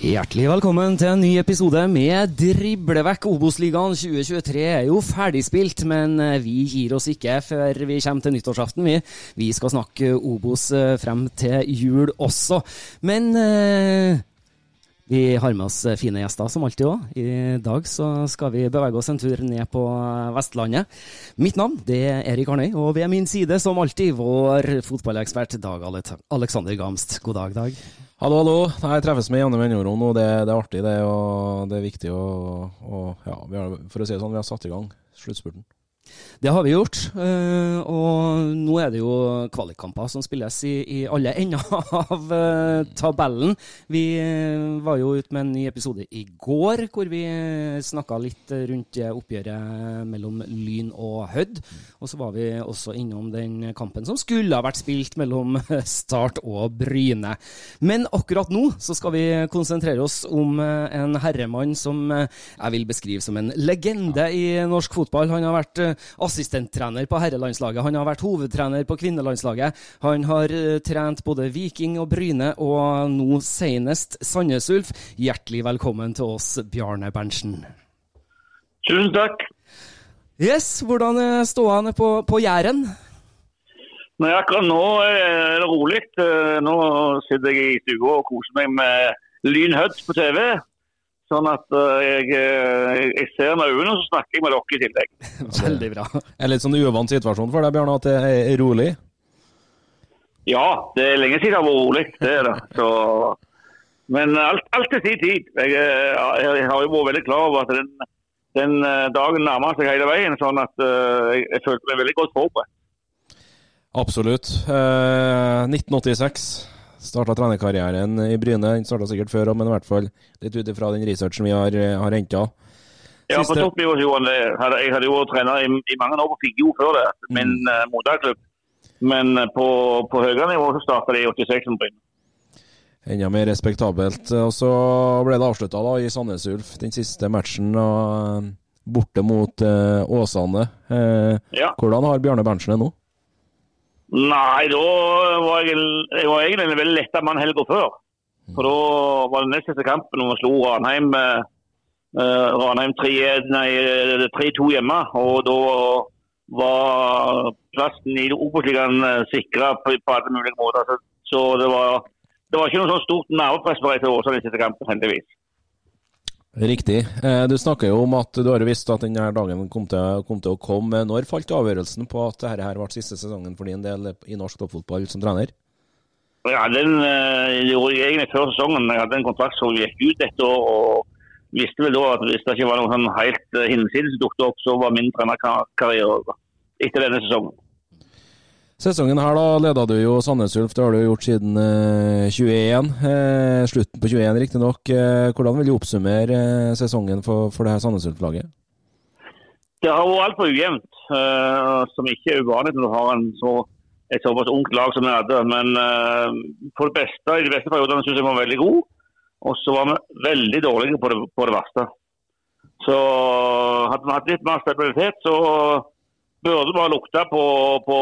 Hjertelig velkommen til en ny episode med Driblevekk. Obos-ligaen 2023 er jo ferdigspilt, men eh, vi gir oss ikke før vi kommer til nyttårsaften. Vi, vi skal snakke Obos eh, frem til jul også. Men eh, vi har med oss fine gjester, som alltid òg. I dag så skal vi bevege oss en tur ned på Vestlandet. Mitt navn det er Erik Arnøy, og ved min side, som alltid, vår fotballekspert Dag Alexander Gamst. God dag, Dag. Hallo, hallo. Jeg treffes med Janne mellomrom og Det, det er artig, det. Og det er viktig å og, Ja, har, for å si det sånn, vi har satt i gang sluttspurten. Det har vi gjort, eh, og nå er det jo kvalikkamper som spilles i, i alle ender av eh, tabellen. Vi eh, var jo ute med en ny episode i går hvor vi snakka litt rundt oppgjøret mellom Lyn og Hødd. Og så var vi også innom den kampen som skulle ha vært spilt mellom Start og Bryne. Men akkurat nå så skal vi konsentrere oss om en herremann som jeg vil beskrive som en legende i norsk fotball. Han har vært assistenttrener på herrelandslaget. Han har vært hovedtrener på kvinnelandslaget. Han har uh, trent både Viking og Bryne, og nå senest Sandnes Ulf. Hjertelig velkommen til oss, Bjarne Berntsen. Tusen takk. Yes, hvordan er han på, på Jæren? Nei, akkurat nå er det rolig. Nå sitter jeg i stua og koser meg med Lyn på TV. Sånn at uh, jeg, jeg, ser med øynene, så snakker jeg med dere i tillegg. Veldig bra. Det litt sånn uvant situasjon for deg, Bjørn, at det er rolig? Ja, det er lenge siden det har vært rolig. Det er det. Så, men alt, alt til sin tid. Jeg, jeg, har jo vært veldig klar over at den, den dagen nærmer seg hele veien. Sånn at uh, jeg, jeg følte meg veldig godt forberedt. Absolutt. Eh, 1986 starta trenerkarrieren i Bryne. Den starta sikkert før men i hvert fall litt ut ifra den researchen vi har, har henta. Ja, på toppnivå gjorde han. Jeg hadde jo vært trener i, i, mange år på Figgjo før det, min mm. uh, moderklubb. Men uh, på, på høyere nivå så starta det i 86 som Bryne. Enda mer respektabelt. Og så ble det avslutta i Sandnes Ulf, den siste matchen. Og, borte mot uh, Åsane. ja. Hvordan har Bjarne Berntsen det nå? Nei, da var jeg, jeg var egentlig en veldig letta mann helga før. For da var det nest siste kampen når vi slo Ranheim, uh, Ranheim 3-2 hjemme. Og da var plassen i Obos-ligaen sikra på, på, alle mulige måter. Så, så det, var, det, var, ikke noe sånn stort nervepress på vei til Åsane i siste kampen, heldigvis. Riktig. Du snakker jo om at du har visst at denne dagen kom til, kom til å komme. Når falt avgjørelsen på at dette her ble siste sesongen for din del i norsk toppfotball som trener? Eh, jeg egentlig før sesongen. Jeg hadde en kontrakt som gikk ut et år. og visste vel da at hvis det ikke var noe sånn helt uh, hinsides som dukket opp, så var min trenerkarriere etter denne sesongen. Sesongen her da leda du jo Sandnes Ulf, det har du gjort siden eh, 21. Eh, slutten på 21 riktignok. Eh, hvordan vil du oppsummere eh, sesongen for, for det her Sandnes Ulf-laget? Det har vært altfor ujevnt, eh, som ikke er uvanlig når du har en så, et såpass ungt lag som vi hadde. Men eh, for det beste, i de beste periodene syns jeg vi var veldig gode. Og så var vi veldig dårlige på det, på det verste. Så hadde vi hatt litt mer stabilitet, så burde bare lukte på, på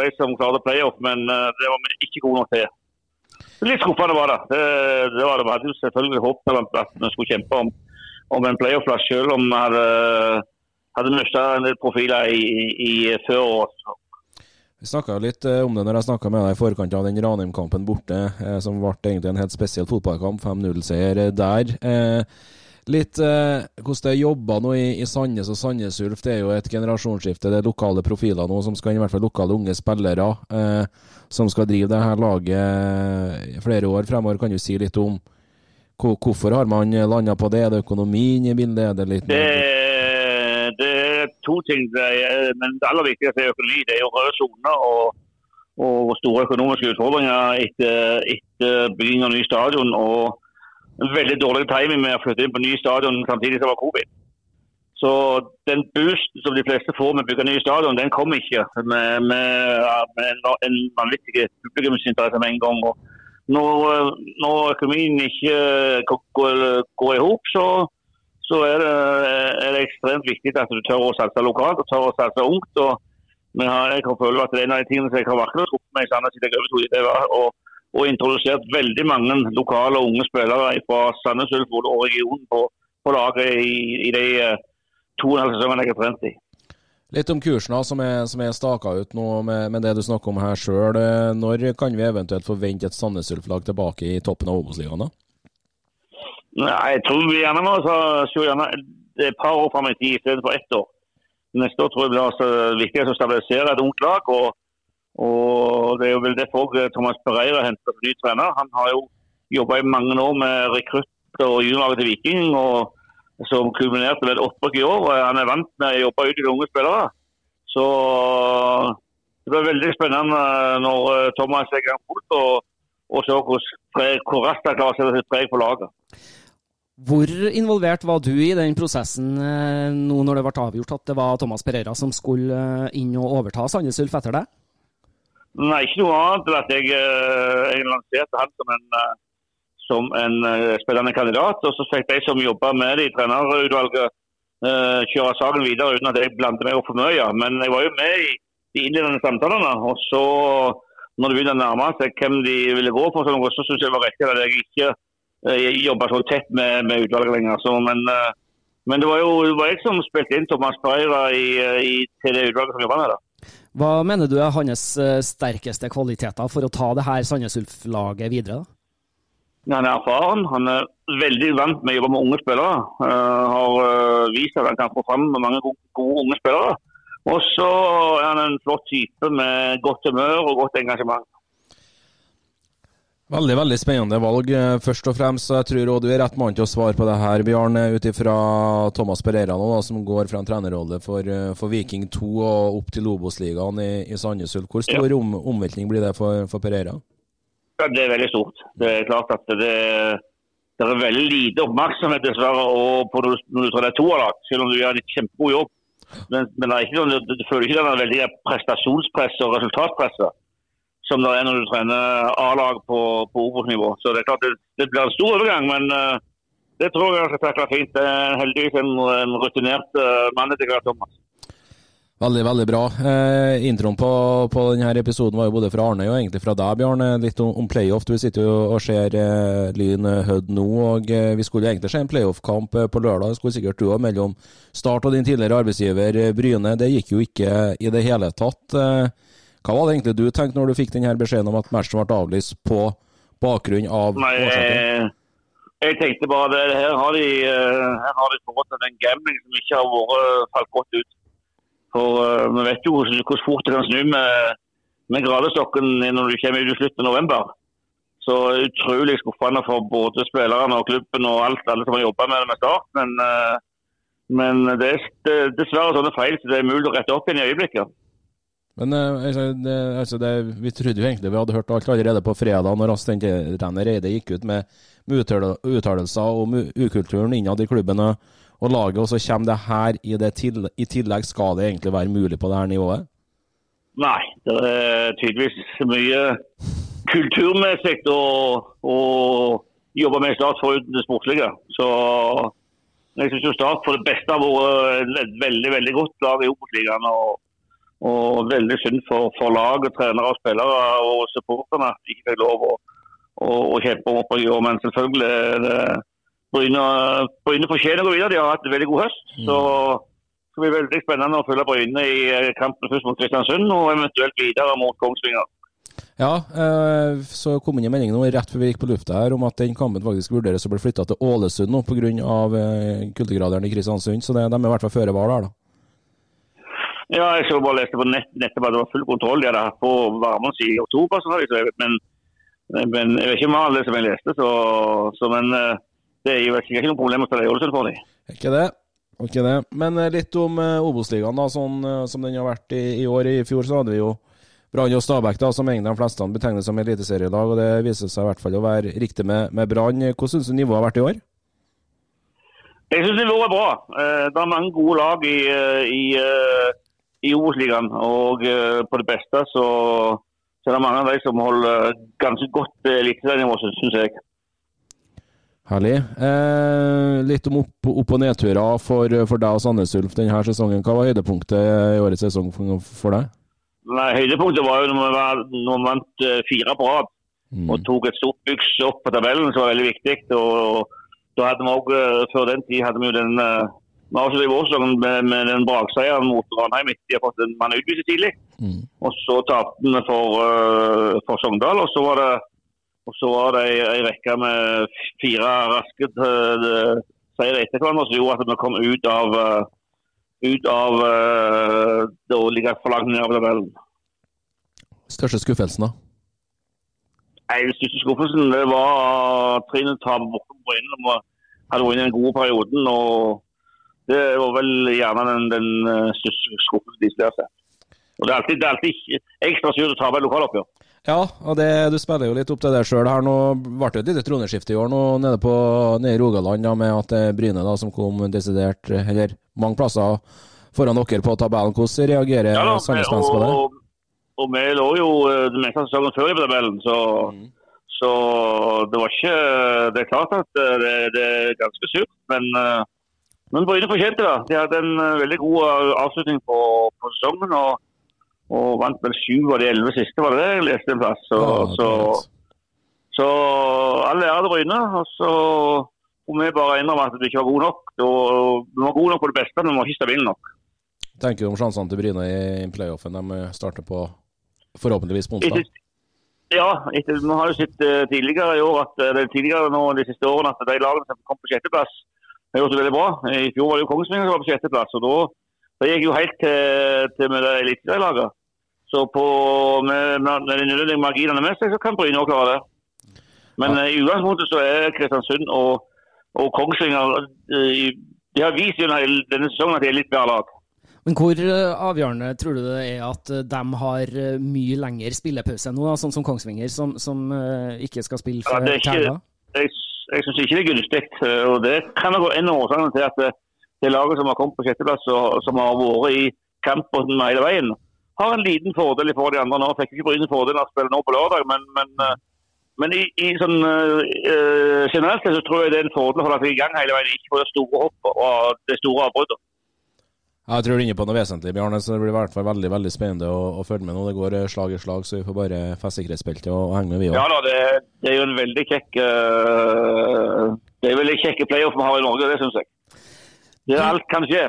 de som klarte playoff, men eh, det var vi ikke gode nok til. Litt skuffende var det. Det, det var det. Vi hadde selvfølgelig håpet at vi skulle kjempe om, om en playoff-plass, selv om vi hadde, hadde mista en del profiler i, i, i før året. Vi snakka litt eh, om det når jeg snakka med deg i forkant av den Ranheim-kampen borte, eh, som ble egentlig en helt spesiell fotballkamp. 5-0-seier eh, der. Litt eh, hvordan det jobber nå i, i Sandnes og Sandnes Ulf. Det er jo et generasjonsskifte. Det er lokale profiler nå som skal i hvert fall lokale unge spillere, eh, som skal drive det her laget flere år fremover. Kan du si litt om hvorfor har man landa på det? Er det økonomien i bildet? Er det litt det, det er to ting. Er, men det aller viktigste er økonomi. Det er jo røde soner og, og, store økonomiske utfordringer etter, etter bygging av ny stadion. og veldig dårlig timing med å flytte inn på ny stadion samtidig som det var covid. Så den boosten som de fleste får med å bygge ny stadion, den kom ikke med, med, med en vanvittig publikumsinteresse med en gang. Og når, når økonomien ikke går, går i hop, så, så er, det, er, det, ekstremt viktig at du tør å satse lokalt og tør å satse ungt. og men jeg kan føle at det er en av de tingene som jeg har virkelig truffet meg i Sandnes siden jeg overtok, det var og introdusert veldig mange lokale og unge spillere fra Sandnes Ulf og regionen på, på laget i, i de eh, to og en halv sesongene jeg har trent i. Litt om kursen som er, som er staka ut nå med, med, det du snakker om her sjøl. Eh, når kan vi eventuelt forvente et Sandnes Ulf-lag tilbake i toppen av Obos-ligaen? Jeg tror vi gjerne må se gjerne et par år fram i tid for ett år. Neste år tror jeg blir altså viktig å stabilisere et ungt lag. og og Det er jo vel derfor Thomas Pereira henter ny trener. Han har jo jobba i mange år med rekrutt og juniorlaget til Viking, og som kulminerte med et opprykk i år. Han er vant med å jobbe ut i unge spillere. Så det blir veldig spennende når Thomas er i gang fullt, og, og se hvor raskt han klarer å sette sitt preg på laget. Hvor involvert var du i den prosessen eh, nå når det ble avgjort at det var Thomas Pereira som skulle eh, inn og overta Sandnes Ulf etter det? Nei, ikke noe annet enn at jeg, eh, jeg lanserte han som en, eh, som en eh, spillende kandidat. Og så fikk de som jobba med det i trenerutvalget kjøre saken videre uten at jeg blandet meg opp for mye. Men jeg var jo med i de innledende samtalene. Og så, når det begynte å nærme seg hvem de ville gå for, så syns jeg det var riktig at jeg ikke jobba så tett med, med utvalget lenger. Så, men, men, det var jo det var jeg som spilte inn Thomas Pereira i, i, til det utvalget som jobba med det. Hva mener du er hans eh, sterkeste kvaliteter for å ta det her Sandnes Ulf-laget videre? Han er erfaren. Han er veldig vant med å jobbe med unge spillere. Uh, har uh, vist at han kan få fram mange gode, gode unge spillere. Og så er han en flott type med godt humør og godt engasjement. Veldig veldig spennende valg, eh, først og fremst. Jeg tror også du er rett mann til å svare på det her, Bjørn, Ut ifra Thomas Pereira, nå, da, som går fra en trenerrolle for, eh, for, Viking 2 og opp til Lobos-ligaen i, i Sandnes Ulf. Hvor stor ja. om, omveltning blir det for, for, Pereira? Ja, Det er veldig stort. Det er klart at det, det er veldig lite oppmerksomhet dessverre på når du tror det er toerlag, selv om du gjør en kjempegod jobb. Men, men det er ikke, du, du føler ikke det veldig prestasjonspresset og resultatpresset som det er når du trener A-lag på, på Obos-nivå. Så det er klart det, det, blir en stor overgang, men uh, det tror jeg skal takle fint. Det er heldigvis en, en rutinert uh, mann etter hvert, Thomas. Veldig, veldig bra. Eh, introen på, på, denne episoden var jo både fra Arne og egentlig fra deg, Bjarne. Litt om, om playoff. Du sitter jo og ser eh, Lyn Hødd nå. og eh, Vi skulle egentlig se en playoff-kamp eh, på lørdag. Det skulle sikkert du òg, mellom Start og din tidligere arbeidsgiver Bryne. Det gikk jo ikke i det hele tatt. Eh, hva var det egentlig du tenkte når du fikk denne beskjeden om at matchen ble avlyst på bakgrunn av Nei, årsaken? Jeg tenkte bare det, her har de, eh, her har de foretatt en gambling som ikke har vært falt godt ut. For uh, Vi vet jo hvor fort det kan snu med, med gradestokken når du kommer ut i slutten av november. så utrolig skuffende for både spillerne og klubben og alt, alle som har jobba med det med start. Men, uh, men det det er dessverre sånne feil så det er mulig å rette opp igjen i øyeblikket. Men eh, altså, det, altså det, vi trodde jo egentlig vi hadde hørt alt allerede på fredag, når assistenttrener Eide gikk ut med, med uttalelser om ukulturen innad i klubben og, og laget, og så kommer det her i, det til, i tillegg. Skal det egentlig være mulig på det her nivået? Nei, det er tydeligvis mye kulturmessig å, å jobbe med Start foruten det sportslige. Så jeg syns Start for det beste har vært et veldig veldig godt lag i Obos-ligaen. Og, veldig synd for, for lag, trenere, og spillere og supporterne at de ikke fikk lov å, å, å kjempe om opp gjøre. Men selvfølgelig er det Bryne, Bryne fortjener å gå videre. De har hatt en veldig god høst. så det blir veldig spennende å følge Bryne i eh, kampen først mot Kristiansund, og eventuelt videre mot Kongsvinger. Ja, eh, så kom inn en melding nå rett før vi gikk på lufta her om at den kampen faktisk vurderes å bli flytta til Ålesund nå pga. kuldegraderen kultegraderen i Kristiansund. Så det, de er i hvert fall føre var der, da. Ja, jeg så bare leste på nett, nettopp at det var full kontroll. De hadde hatt på varmen siden oktober, de. Men, men jeg vet ikke om alle som jeg leste, så, så men eh, det er jo ikke, ikke noe problem å det, i Ålesund for dem. Ikke det. Ikke det. Men eh, litt om eh, Obos-ligaen, da, sånn som den har vært i, i år. I fjor så hadde vi jo Brann og Stabæk, da, som egentlig de fleste betegner som eliteserielag. og Det viser seg i hvert fall å være riktig med, med Brann. Hvordan syns du nivået har vært i år? Jeg syns nivået er bra. Det er mange gode lag i, i, i Obos-ligaen. Og eh, på det beste så, så er det mange av de som holder ganske godt eh, eliteserienivå, syns jeg. Herlig. Eh, litt om opp-, opp- og nedturer for, for deg og Sandnes Ulf denne sesongen. Hva var høydepunktet i årets sesong for, deg? Nei, Høydepunktet var jo når vi, vant eh, fire på rad Mm. og tok et stort byks opp på tabellen, som var veldig viktig. Og da hadde vi også, eh, Før den tid hadde vi jo den eh, vi i vårsesongen med, med den brakseieren mot Ranheim etter fått en mann utvist tidlig. Mm. Og så tapte vi for, uh, for Sogndal. Og så var det, og så var det ei, rekke med fire raske uh, seire etter hverandre som gjorde at vi kom ut av uh, ut av uh, det å ligge for langt ned på tabellen. Største skuffelsen, da? Nei, Den største skuffelsen det var trinnet-tapet borte på Bryne. Vi hadde vært inne i den gode perioden. og Det var vel gjerne den, den eh, største skuffelsen de har sett. Og Det er alltid, det er alltid ekstra surt å tape et lokaloppgjør. Ja, og det, du spiller jo litt opp til det sjøl her. Nå ble det et lite troneskifte i år nå nede, på, nede i Rogaland da, med at det er Bryne da, som kom desidert, eller mange plasser foran dere på tabellen. Hvordan reagerer Ja Sandnes på det? og, og vi lå jo eh, det meste sesongen før i tabellen, så, så det var ikke Det er klart at eh, det, det er ganske surt, men, eh, men Bryne fortjente det. De hadde en eh, veldig god eh, avslutning på, på sesongen. og og vant vel sju av de elleve siste, var det det jeg leste en plass. Så, Ja, så, så alle ære til Bryne. Og så må vi bare innrømme at du ikke var god nok. Du, du var god nok på det beste, men du var ikke stabil nok. tenker du om sjansene til Bryne i playoffen? De starter på forhåpentligvis på onsdag. Etter, ja, etter, vi har jo sett eh, tidligere i år at er tidligere nå de siste årene at de lagene som kom på sjetteplass, har gjort det veldig bra. I fjor var det jo Kongsvinger som var på sjetteplass. og da gikk gikk jo helt til, til med det eliteserielaget. Så på, med, med, de nødvendige marginene med seg, så kan Bryne òg klare det. Men ja. i utgangspunktet så er Kristiansund og, og Kongsvinger eh, De har vist gjennom denne sesongen at de er litt bedre lag. Men hvor eh, avgjørende tror du det er at eh, de har eh, mye lengre spillepause nå, da, sånn som Kongsvinger, som, som eh, ikke skal spille for Ja, Terna? det er jeg, jeg syns ikke det er gunstig. eh, Og det kan være en av årsakene til at det, det laget som har kommet på sjetteplass, og som har vært i kampen hele veien, har en liten fordel i forhold til de andre. Nå fikk ikke Bryne fordelen av å spille nå på lørdag, men, men, eh, men i, i sånn, uh, generelt så tror jeg det er en fordel å holde seg i gang hele veien, ikke få det store hoppet og det store avbruddet. Jeg tror du er inne på noe vesentlig, Bjarne. så Det blir i hvert fall veldig veldig spennende å, å følge med nå. Det går eh, slag i slag, så vi får bare feste sikkerhetsbeltet og, og henge med, vi òg. Ja da, det, det er jo en veldig kjekk uh, Det er veldig kjekke playoff vi har i Norge, det syns jeg. Det, alt kan skje.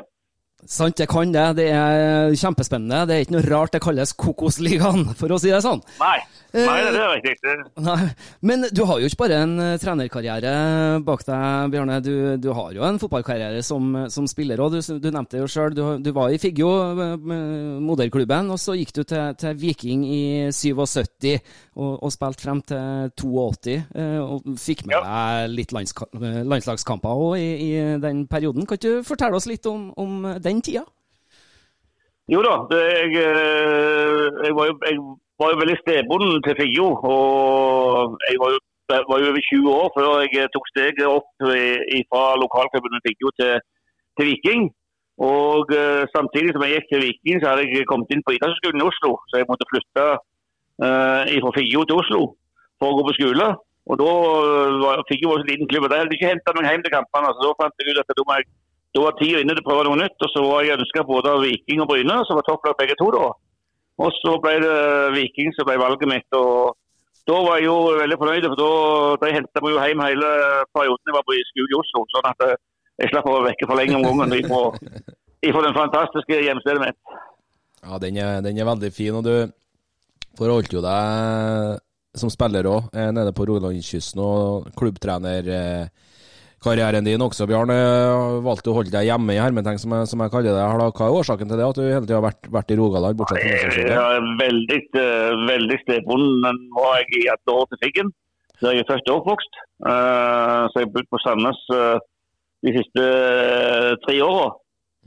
Sant, jeg kan det. Det er kjempespennende. Det er ikke noe rart det kalles Kokosligaen, for å si det sånn. Nei, Nei det er riktig. Det- Nei, Men du har jo ikke bare en eh, trenerkarriere bak deg, Bjarne. Du, du har jo en fotballkarriere som, som spiller òg. Du, du nevnte det jo sjøl. Du, du var i Figgjo, eh, moderklubben, og så gikk du til, til Viking i 77 og, og spilte frem til 82. eh, Og fikk med deg litt landslagskamper òg i, i den perioden. Kan ikke du fortelle oss litt om, om den tida? Jo da, det, jeg, eh, jeg, var jo, jeg var jo veldig stedbonden til Figgjo. Og jeg var jo, jeg var jo over 20 år før jeg tok steget opp i- fra lokalklubben Figgjo til, til Viking. Og eh, samtidig som jeg gikk til Viking, så hadde jeg kommet inn på idrettshøyskolen i Oslo. Så jeg måtte flytte uh, fra Figgjo til Oslo for å gå på skole. Og da eh, var Figgjo var så liten klubb, og de hadde ikke henta meg hjem til kampene. Så da fant jeg ut at da må jeg da var tida inne til å prøve noe nytt. og Så var jeg ønska både av Viking og Bryne, som var topplag begge to. da. Og så ble det Viking som ble valget mitt. og Da var jeg jo veldig fornøyd, for da de henta meg jo hjem hele perioden jeg var på skole i Oslo. Sånn at eh, jeg slapp å være vekke for lenge om gangen ifra, ifra den fantastiske hjemstedet mitt. Ja, den er, den er veldig fin, og du forholdt jo deg som spiller òg, nede på Rogalandskysten, og klubbtrenerkarrieren din også, Bjarne. Valgte å holde deg hjemme i hermetegn, som, som jeg kaller det. Hva er årsaken til det, at du hele tida har vært, vært i Rogaland, bortsett fra Jeg er veldig, veldig veldig Nå var jeg i et år til Figgen. Så jeg er først oppvokst. Eh, Så jeg har bodd på Sandnes eh, de siste eh, tre åra.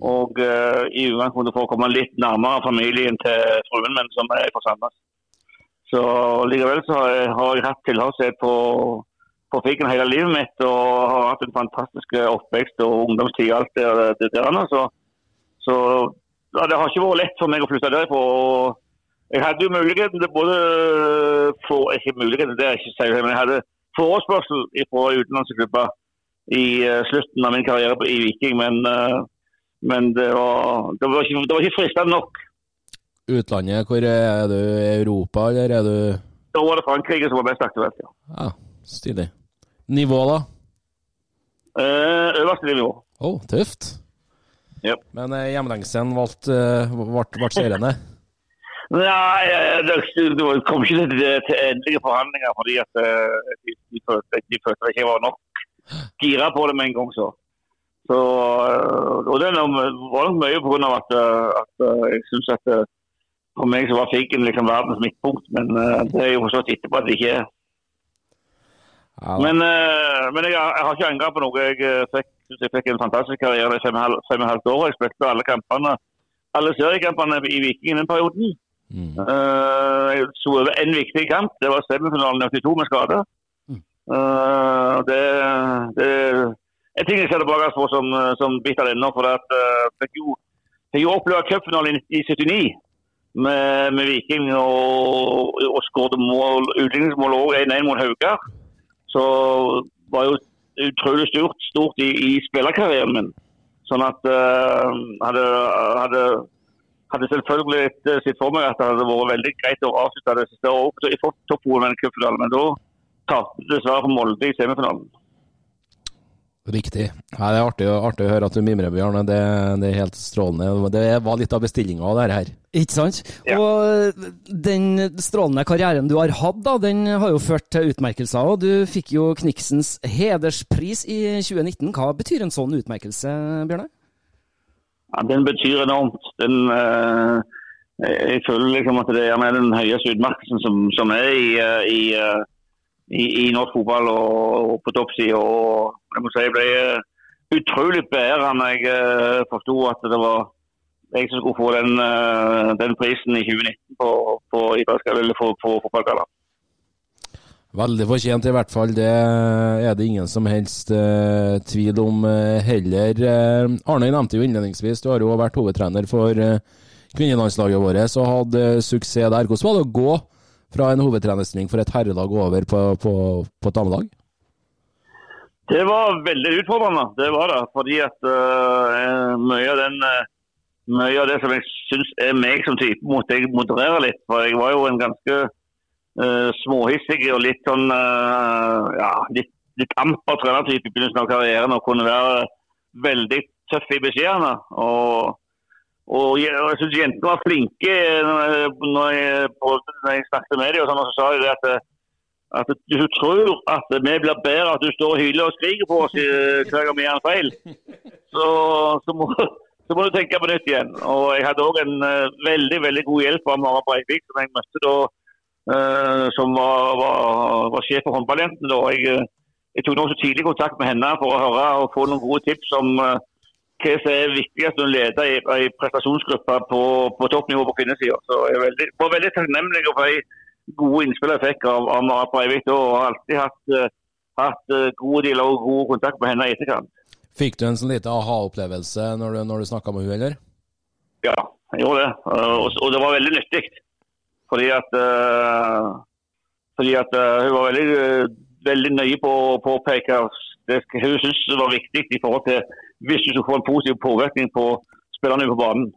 Og eh, i utgangspunktet for å komme litt nærmere familien til fruen min, som er fra Sandnes. Så likevel så har jeg, har jeg hatt tilhørighet på, på Figgen hele livet mitt. Og har hatt en fantastisk oppvekst og ungdomstid og alt det, det der. Så, så ja, det har ikke vært lett for meg å flytte derfra. Jeg hadde jo muligheten til både for, Ikke muligheten, det er ikke si, men jeg hadde forespørsel fra utenlandske klubber i eh, slutten av min karriere i Viking, men, eh, men det, var, det, var ikke, det var ikke fristende nok. Utlandet, hvor er du? Europa, eller er du Da var det Frankrike som var mest aktuelt. ja. Ja, stilig. Nivå, da? Eh, øverste nivå. Oh, tøft. Yep. Men eh, hjemlengselen valgte uh, ble, ble seirende? Nei, eh, det, kom ikke til, til endelige forhandlinger fordi at eh, de, de, følte, at jeg ikke var nok gira på det med en gang. så. så eh, og det var nok mye pga. at, eh, at eh, jeg syns at eh, for meg så var Fiken liksom verdens midtpunkt, men eh, det er jo forstått etterpå at det ikke er. Ja. Men, eh, men jeg, har- jeg har ikke angret på noe. Jeg eh, fikk, jeg fikk en fantastisk karriere i fem og et halvt- fem og et halvt år. Jeg spilte alle kampene, alle seriekampene i Viking i den perioden. Mm. Uh, jeg så over en viktig kamp. Det var semifinalen i 82 med skade. Uh, det, det er ting jeg ser tilbake på som, som bitter ennå. For at, uh, fikk jo, fikk jo oppleve cupfinalen i, i 79 med, med Viking og, og skåret mål, utligningsmål òg 1-1 mot Haugar. Så var jo utrolig stort, stort i, i spillerkarrieren min. Sånn at uh, hadde, hadde hadde selvfølgelig et- sett for meg at det hadde vært veldig greit å avslutte det siste året i topphodet med en cupfinale, men da tapte dessverre Molde i semifinalen. Riktig. Ja, det er artig, artig å høre at du mimrer, Bjarne. Det, det er helt strålende. Det var litt av bestillinga av det her. Ikke sant? Ja. Og den strålende karrieren du har hatt, da, den har jo ført til utmerkelser. og Du fikk jo Kniksens hederspris i 2019. Hva betyr en sånn utmerkelse, Bjørne? Ja, den betyr enormt. Den, eh, jeg føler liksom at det er den høyeste utmerkelsen som, som er i, eh, i, eh, i, i norsk fotball og, og på toppsida. Jeg må si jeg ble eh, utrolig bedre når jeg uh, forsto at det var jeg som skulle få den, eh, den prisen i 2019 på, på, idrettsgallaen eller på, fotballgallaen. Veldig fortjent, i hvert fall. Det er det ingen som helst eh, tvil om eh, heller. Eh, Arne nevnte jo innledningsvis, du har jo vært hovedtrener for eh, kvinnelandslaget vårt og hatt eh, suksess der. Hvordan var det å gå fra en hovedtrenerstilling for et herrelag over på, på, på et damelag? Det var veldig utfordrende, det var det. Fordi at uh, mye, av den, uh, mye av det som jeg syns er meg som type, måtte jeg moderere litt. For jeg var jo en ganske uh, småhissig og litt sånn uh, ja, litt, litt amper trenertype i begynnelsen av karrieren og kunne være veldig tøff i beskjedene. Og og jeg, jeg syns jentene var flinke jeg, når jeg, når jeg snakket med dem. Og sånn, og så sa jeg at, at du tror at vi blir bedre at du står og hyler og skriker på oss eh, hver gang vi gjør en feil. Så, så, må, så må du tenke på nytt igjen. Og jeg hadde òg en eh, veldig veldig god hjelp av Mara Breivik, som jeg møtte da. eh, som var, var, var sjef for håndballjentene. Jeg, eh, jeg tok også tidlig kontakt med henne for å høre og få noen gode tips om eh, hva som er viktigst å lede i en prestasjonsgruppe på, på toppnivå på kvinnesida. Så jeg veldig, var veldig takknemlig for de gode innspillene jeg fikk av, av Mara Breivik. og har alltid hatt, eh, hatt eh, god dialog og god kontakt med henne i etterkant. Fikk du en sånn liten aha-opplevelse når du, når du snakka med henne, eller? Ja, jeg gjorde det. Og, og det var veldig nyttig. Fordi at, eh, fordi at hun var veldig, veldig nøye på å påpeke det hun syntes var viktig i forhold til hvis du skulle få en positiv påvirkning på spillerne på banen.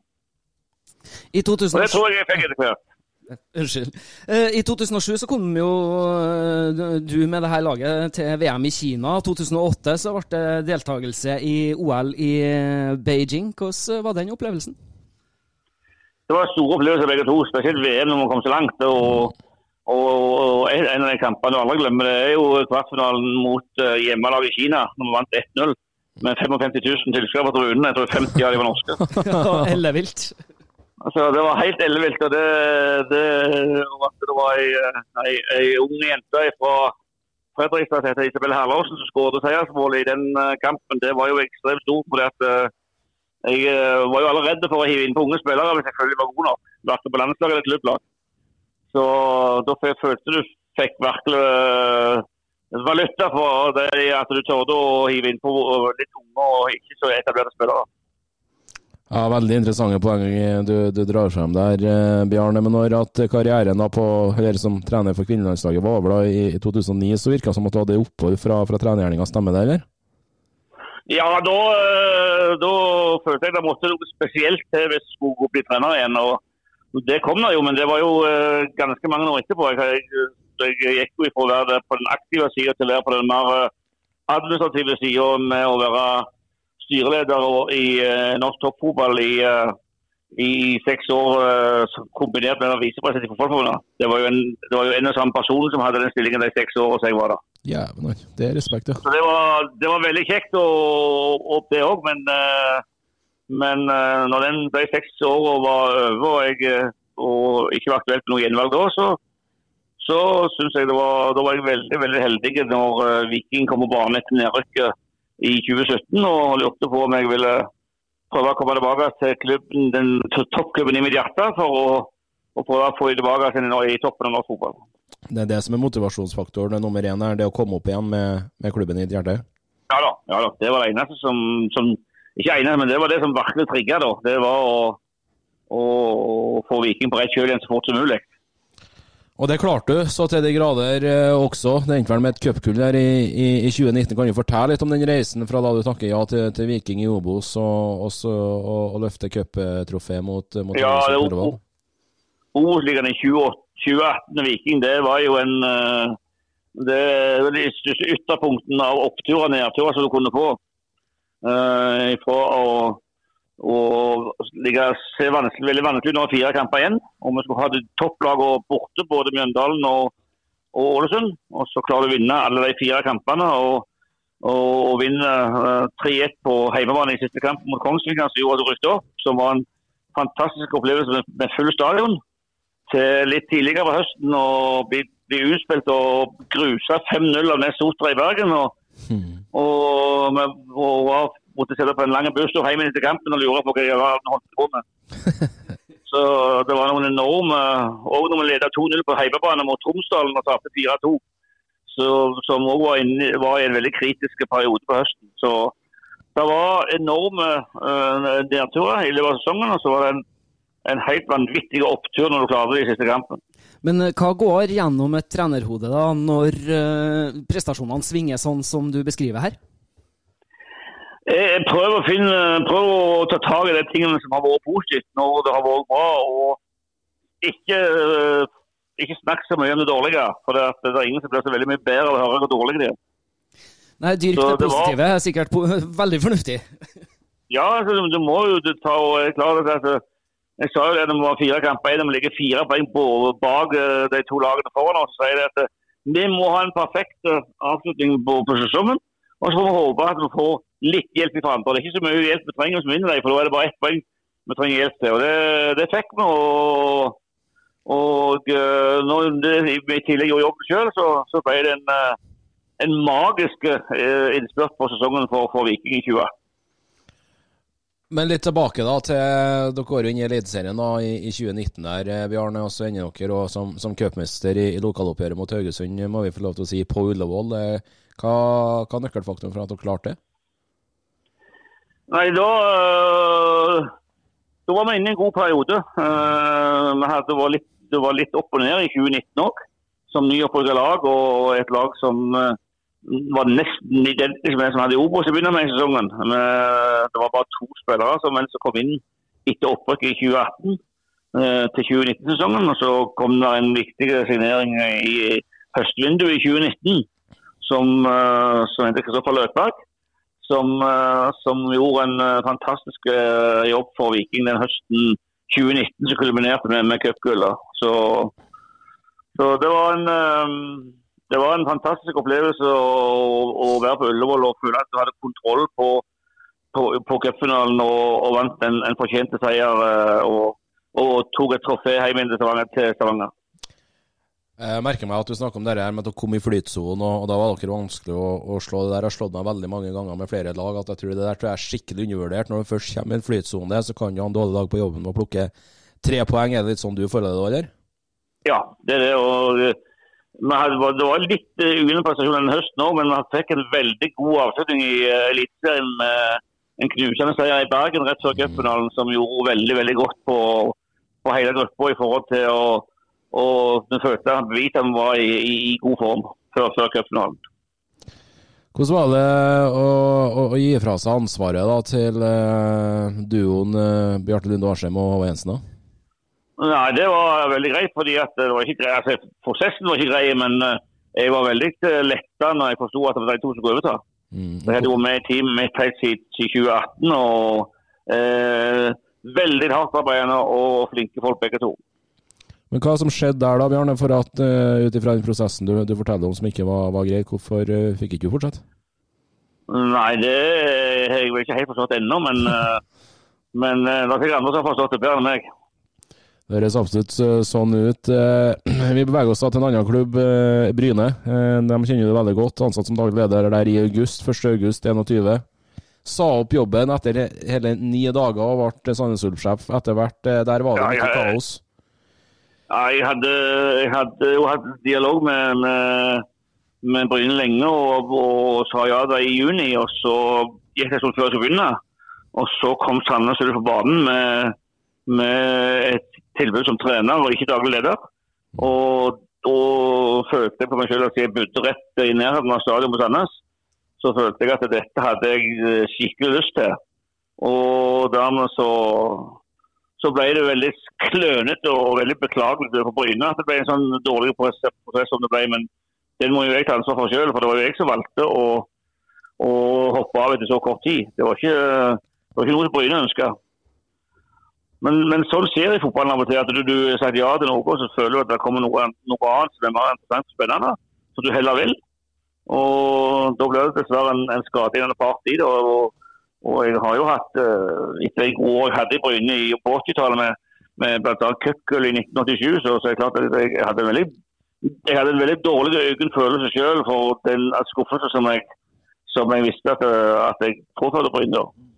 I Og det tror jeg jeg fikk etter hvert. Unnskyld. Eh, I 2007 så kom jo eh, du med det her laget til VM i Kina. 2008 så ble det deltakelse i OL i eh, Beijing. Hvordan var den opplevelsen? Det var store opplevelser begge to, spesielt VM når man kom så langt. Og, og, en av de kampene du aldri glemmer, det er jo kvartfinalen mot uh, hjemmelaget i Kina, når vi vant 1-0. Med 55 000 tilskuere på tribunen. Jeg tror 50 av de var norske. Ellevilt. Altså, det var helt ellevilt. og det, det, det var ei, ei, ei ung jente fra Fredrikstad som heter Isabel Herlausen som skåret seiersmålet i den eh, kampen. Det var jo ekstremt stort. fordi at eh, Jeg eh, var jo allerede for å hive inn på unge spillere hvis jeg selvfølgelig var god nok. Vært på landslaget eller klubblag. Så da følte du fikk virkelig valuta for det at du torde å hive inn på litt unge og ikke så etablerte spillere. Ja, Veldig interessante poeng du, du drar frem der, eh, Bjarne. Men når at karrieren da på, eller som trener for kvinnelandslaget var over da i, i 2009, så virka det som at du hadde opphold fra, fra trenergjerninga. Stemmer det, eller? Ja, da, eh, da følte jeg det måtte noe spesielt til hvis jeg skulle bli trener igjen. og Det kom da jo, men det var jo eh, ganske mange år etterpå. Jeg, jeg, jeg gikk jo ifra å være på den aktive sida til å være på den mer eh, administrative sida med å være styreleder i eh, norsk toppfotball i, eh, i seks år kombinert med å være visepresident i Fotballforbundet. Det var jo en, det var jo en og samme person som hadde den stillingen de seks årene som jeg var der. Ja, det er respekt, ja. Det var, det var veldig kjekt, og, og det òg. Men, men når den de seks årene var over og, jeg, og ikke var aktuelt med noe gjenvalg da, så, så syns jeg det var, da var jeg veldig veldig heldig når eh, Viking kom på banen etter nedrykket i 2017 og lurte på om jeg ville prøve å komme tilbake til klubben, den toppklubben i mitt hjerte for å, å prøve å få dem tilbake til i toppen av norsk fotball. Det er det som er motivasjonsfaktoren det er nummer én er det å komme opp igjen med, med klubben i ditt hjerte. Ja da, ja da. Det var det eneste som, som Ikke eneste, men det var det som virkelig trigga. Det var å, å, å få Viking på rett kjøl igjen så fort som mulig. Og det klarte du så til de grader eh, også. Det endte vel med et cupkull der i, i, i 2019. Kan du fortelle litt om den reisen fra da du takker ja til, til Viking i Obos og, og, så, og, og løfte cuptrofé mot, mot Ja? Obos-ligaen i 2018 2018 Viking, det var jo en eh, Det er vel de ytterpunktene av oppturer og nedturer som du kunne få. Uh, fra å, å ligger vanskelig, veldig vanskelig når nå fire kamper igjen. Og vi skulle ha topplagene borte, både Mjøndalen og, og Ålesund. Og så klarer du å vinne alle de fire kampene. og og, og vinne uh, 3-1 på hjemmebane i siste kamp mot Kongsvinger, som gjorde at du rykket opp. Som var en fantastisk opplevelse med, med full stadion. Til litt tidligere på høsten å bli, bli utspilt og grusa 5-0 av Ness Otra i Bergen. Og, og, vi- og var, måtte sette på en lang busstur hjem etter kampen og lure på hva jeg holdt på med. Så det var noen enorme Og når vi ledet 2-0 på hjemmebane mot Tromsdalen og tapte 4-2 så, som òg var, var i en veldig kritisk periode på høsten. Så det var enorme uh, nedturer i løpet av sesongen, og så var det en, en helt vanvittig opptur når du klarte det i siste kampen. Men eh, hva går gjennom et trenerhode da, når eh, prestasjonene svinger sånn som du beskriver her? Jeg prøver å, finne, prøver å ta tak i de tingene som har vært positivt når det har vært bra, og ikke, uh, ikke snakke så mye om det dårlige. For det, det er ingen som blir så veldig mye bedre av å høre hvor dårlig de er. Nei, Dyrk det, det positive var- er sikkert po veldig fornuftig. Ja, altså, du, må jo du ta og jeg er klar over at altså, Jeg sa jo det når vi var fire kamper de ligger fire poeng på- bak eh, de to lagene foran oss. Så sier de det at eh, vi må ha en perfekt eh, avslutning på, på sesongen. Og så får vi håpe at vi får litt hjelp fra andre. Det er ikke så mye hjelp vi trenger som vinner for da er det bare ett poeng vi trenger hjelp til. Og det, det fikk vi. Og, og eh, når vi i tillegg gjorde jobben sjøl, så, så ble det en, eh, en magisk eh, innspurt på sesongen for, for Viking i 20. Men litt tilbake da til Dere går inn i Eliteserien i, i 2019 der, Bjarne. Og så ender dere og som, som cupmester i, i lokaloppgjøret mot Haugesund, må vi få lov til å si, på Ullevål. Hva, hva er nøkkelfaktoren for at dere klarte det? Nei, da, øh, da var vi inne i en god periode. Eh, hadde, var litt, det var litt opp og ned i 2019 òg, som nyopprykka lag. Og et lag som eh, var nesten identisk med det som hadde i Obos i begynnelsen av sesongen. Eh, det var bare to spillere som, kom inn etter opprykket i 2018 eh, til 2019-sesongen. Og så kom det en viktig signering i høstvinduet i 2019 som, som heter Kristoffer Løkberg. Som, eh, som gjorde en eh, fantastisk eh, jobb for Viking den høsten 2019 som kulminerte med, med cupgullet. Så, så det var en det var en fantastisk opplevelse å, å være på Ullevål og føle at du hadde kontroll på, på, på cupfinalen og, og vant en, en fortjente seier. Og, og tok et trofé hjem til Stavanger. Stavanger. Jeg merker meg at du snakker om det her med å komme i flytsonen, og, og da var dere vanskelig å, å slå. Det der har slått meg veldig mange ganger med flere lag. at jeg tror Det der tror jeg er skikkelig undervurdert. Når du først kommer i en flytsone, så kan du ha en dårlig dag på jobben med å plukke tre poeng. Er det litt sånn du føler det, eller? Ja, det er det. og eh, Det var litt ujevne prestasjoner denne høsten òg, men vi fikk en veldig god avslutning i Eliteserien med en knusende seier i Bergen rett før cupfinalen, som gjorde veldig veldig godt på, på hele gruppa i forhold til å og vi følte at vi var i, i, i god form før, før cupfinalen. Hvordan var det å, å, å gi fra seg ansvaret da, til eh, duoen eh, Bjarte Lunde Arsheim og Håvard Jensen? da? Nei, Det var veldig greit, fordi var ikke greit. Altså, prosessen var ikke grei. Men eh, jeg var veldig eh, letta når jeg forsto at det var de to som skulle overta. Mm. Jeg hadde vært med i teamet mitt helt siden siden 2018. og eh, Veldig hardt arbeidende og flinke folk begge to. Men hva som skjedde der da, Bjarne, for at uh, ut ifra den prosessen du, du forteller om som ikke var, var grei, hvorfor uh, fikk ikke du fortsette? Nei, det har jeg vel ikke helt forstått ennå, men, uh, men uh, det er sikkert andre som har forstått det bedre enn meg. Det høres absolutt sånn ut. Vi beveger oss da til en annen klubb, Bryne. De kjenner du veldig godt. Ansatt som daglig leder der i august, 1. august 21. Sa opp jobben etter hele ni dager og ble Sandnes Ulf-sjef etter hvert. Der var det Ja, mye kaos. Ja, jeg hadde, jeg hadde jo hatt dialog med, med, med Bryne lenge og, og sa ja da i juni. og Så gikk det sånn før jeg skulle begynne. Og så kom Sandnes Ulf på banen med, med et tilbud som trener og ikke daglig leder. Og da følte jeg på meg selv at jeg bodde rett i nærheten av stadion på Sandnes. Så følte jeg at dette hadde jeg skikkelig lyst til. Og dermed så så ble det veldig klønete og veldig beklagelig for Bryne at det ble en sånn dårlig prosess, som det ble. Men den må jo jeg ta ansvar for selv, for det var jo jeg som valgte å, å hoppe av etter så kort tid. Det var ikke, det var ikke noe som Bryne ønska. Men, men sånn skjer i fotballen av og til. At du, har sagt ja til noe, og så føler du at det kommer noe, noe annet som er mer interessant og spennende, som du heller vil. Og da ble det dessverre en, en skadelidende part i det. og og jeg har jo hatt, uh, etter en god år hadde i Bryne i på 80-tallet med, med bl.a. Køkkel i 1987, så, så er det klart at jeg hadde en veldig, jeg hadde en veldig dårlig egen følelse selv for den skuffelse som jeg, som jeg visste at, uh, at jeg påførte Bryne. da.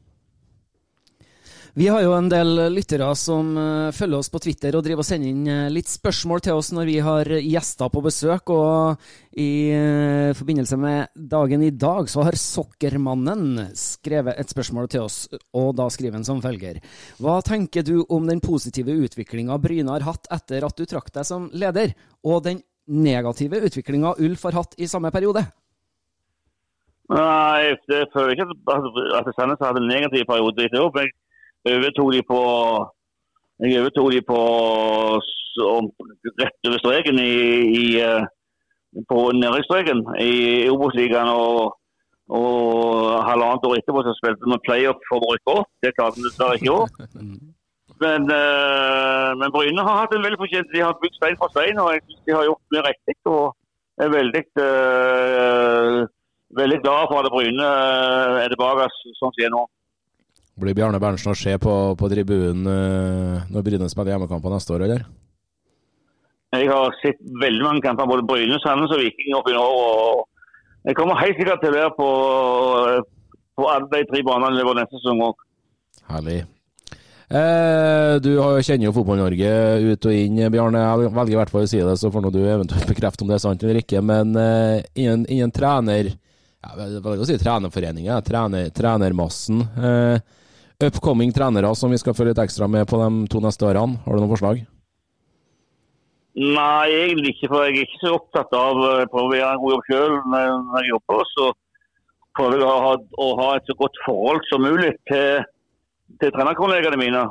Vi har jo en del lyttere som eh, følger oss på Twitter og driver og sender inn eh, litt spørsmål til oss når vi har gjester på besøk. Og i eh, forbindelse med dagen i dag så har Sokkermannen skrevet et spørsmål til oss, og da skriver han som følger. Hva tenker du om den positive utviklinga Bryne har hatt etter at du trakk deg som leder, og den negative utviklinga Ulf har hatt i samme periode? Nei, det føler jeg ikke at, Sandnes har hatt en negativ periode. Jeg overtok de på jeg overtok de på rett over streken i, i, eh, på nedrykksstreken i Obos-ligaen. Og, Og halvannet år etterpå så spilte vi playoff for rykke opp. Det klarte vi dessverre ikke i år. Men, eh, men Bryne har hatt en veldig fortjent De har bygd stein for stein, og jeg synes de har gjort mye riktig. Og er veldig, uh, veldig glad for at Bryne er tilbake som de er nå. Blir Bjarne Berntsen å se på, på tribunen eh, når Bryne spiller hjemmekamper neste år, eller? Jeg har sett veldig mange kamper, både Bryne, Sandnes og Viking opp nå, og Jeg kommer helt sikkert til å være på, på alle de tre banene i neste sesong òg. Herlig. Eh, du kjenner jo Fotball-Norge ut og inn, Bjarne. Jeg velger i hvert fall å si det, så får nå du eventuelt bekrefte om det er sant eller ikke. Men eh, innen, innen trener ja, Jeg velger å si trenerforeningen, trener, trenermassen. Eh, upcoming trenere som vi skal følge litt ekstra med på de to neste årene. Har du noen forslag? Nei, egentlig ikke. For jeg er ikke så opptatt av å prøve å gjøre en god jobb sjøl når jeg jobber. Så prøver jeg å ha, å ha et så godt forhold som mulig til, til trenerkollegene mine.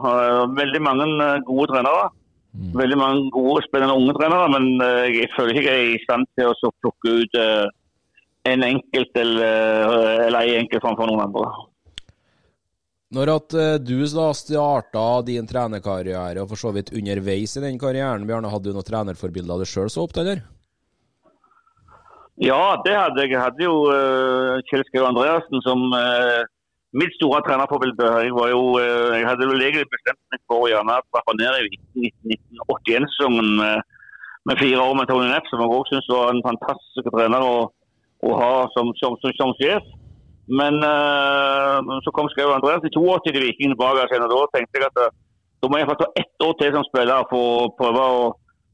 Veldig mange eh, gode trenere. Veldig mange gode, spennende unge trenere. Men eh, jeg føler ikke jeg er i stand til å plukke ut eh, en enkelt eller, eller en enkelt framfor noen andre. Når at eh, du da starta din trenerkarriere, og for så vidt underveis i den karrieren, Bjarne, hadde du noen trenerforbilder du sjøl så opp til, eller? Ja, det hadde jeg. Jeg hadde jo uh, Kjell Skau Andreassen som uh, mitt store trenerforbilde. Jeg, var jo, uh, jeg hadde vel egentlig bestemt meg for å gjerne trappe ned i 1981-sesongen med, fire år med Tony Nepp, som jeg også syns var en fantastisk trener å, å ha som, som, som, som sjef. Men uh, så kom Skau Andreas i 82 til Viking tilbake igjen, og da tenkte jeg at uh, da må jeg få ta ett år til som spiller for å prøve å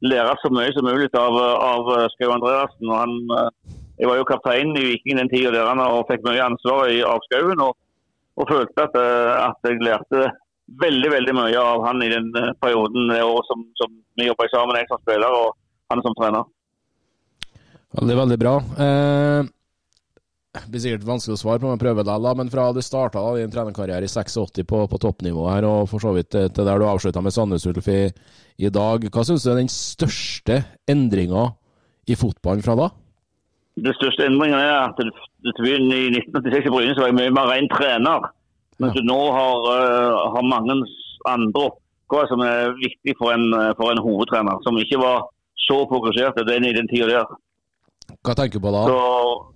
lære så mye som mulig av, av Skau Andreassen. Og jeg var jo kaptein i Viking den tida og fikk mye ansvar i, av Skauen. Og, og følte at, at jeg lærte veldig veldig mye av han i den perioden det året som, som vi jobba sammen, jeg som spiller og han som trener. Veldig, veldig bra. Eh, det blir sikkert vanskelig å svare på, men prøver da. Men fra du starta din trenerkarriere i 86 på, på toppnivå her, og for så vidt til, til der du avslutta med Sandnes Ulf i, i, dag, hva syns du er den største endringa i fotballen fra da? Den største endringen er at i 1986 i Bryne så var jeg mye mer ren trener. Mens du nå har, uh, har mange andre oppgaver som er viktig for en, for en hovedtrener, som ikke var så fokusert den i den tida der. Hva tenker du på da? Så,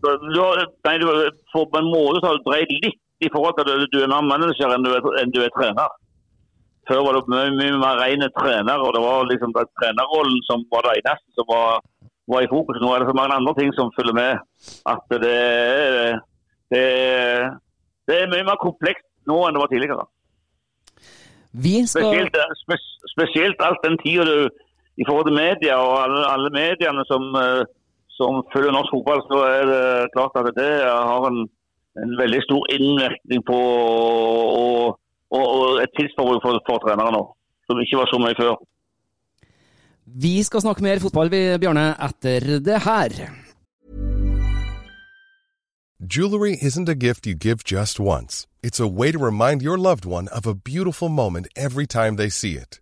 du, nei, du, for på en måte så har du dreid litt i forhold til at du er mer manager enn du er, enn du er trener. Før var du mye, mye mer ren trener, og det var liksom det, trenerrollen som var det eneste som var, var, i fokus. Nå er det så mange andre ting som følger med at det, det, det er mye mer komplekst nå enn det var tidligere. Skal... Spesielt, spes, spesielt alt den tida du i forhold til media og alle, alle mediene som som følger norsk fotball, så er det klart at det har en, en veldig stor innvirkning på og, og, og et tidsforbruk for, for trenere nå, som ikke var så mye før. Vi skal snakke mer fotball, vi, Bjarne, etter det her. Jewelry isn't a gift you give just once. It's a way to remind your loved one of a beautiful moment every time they see it.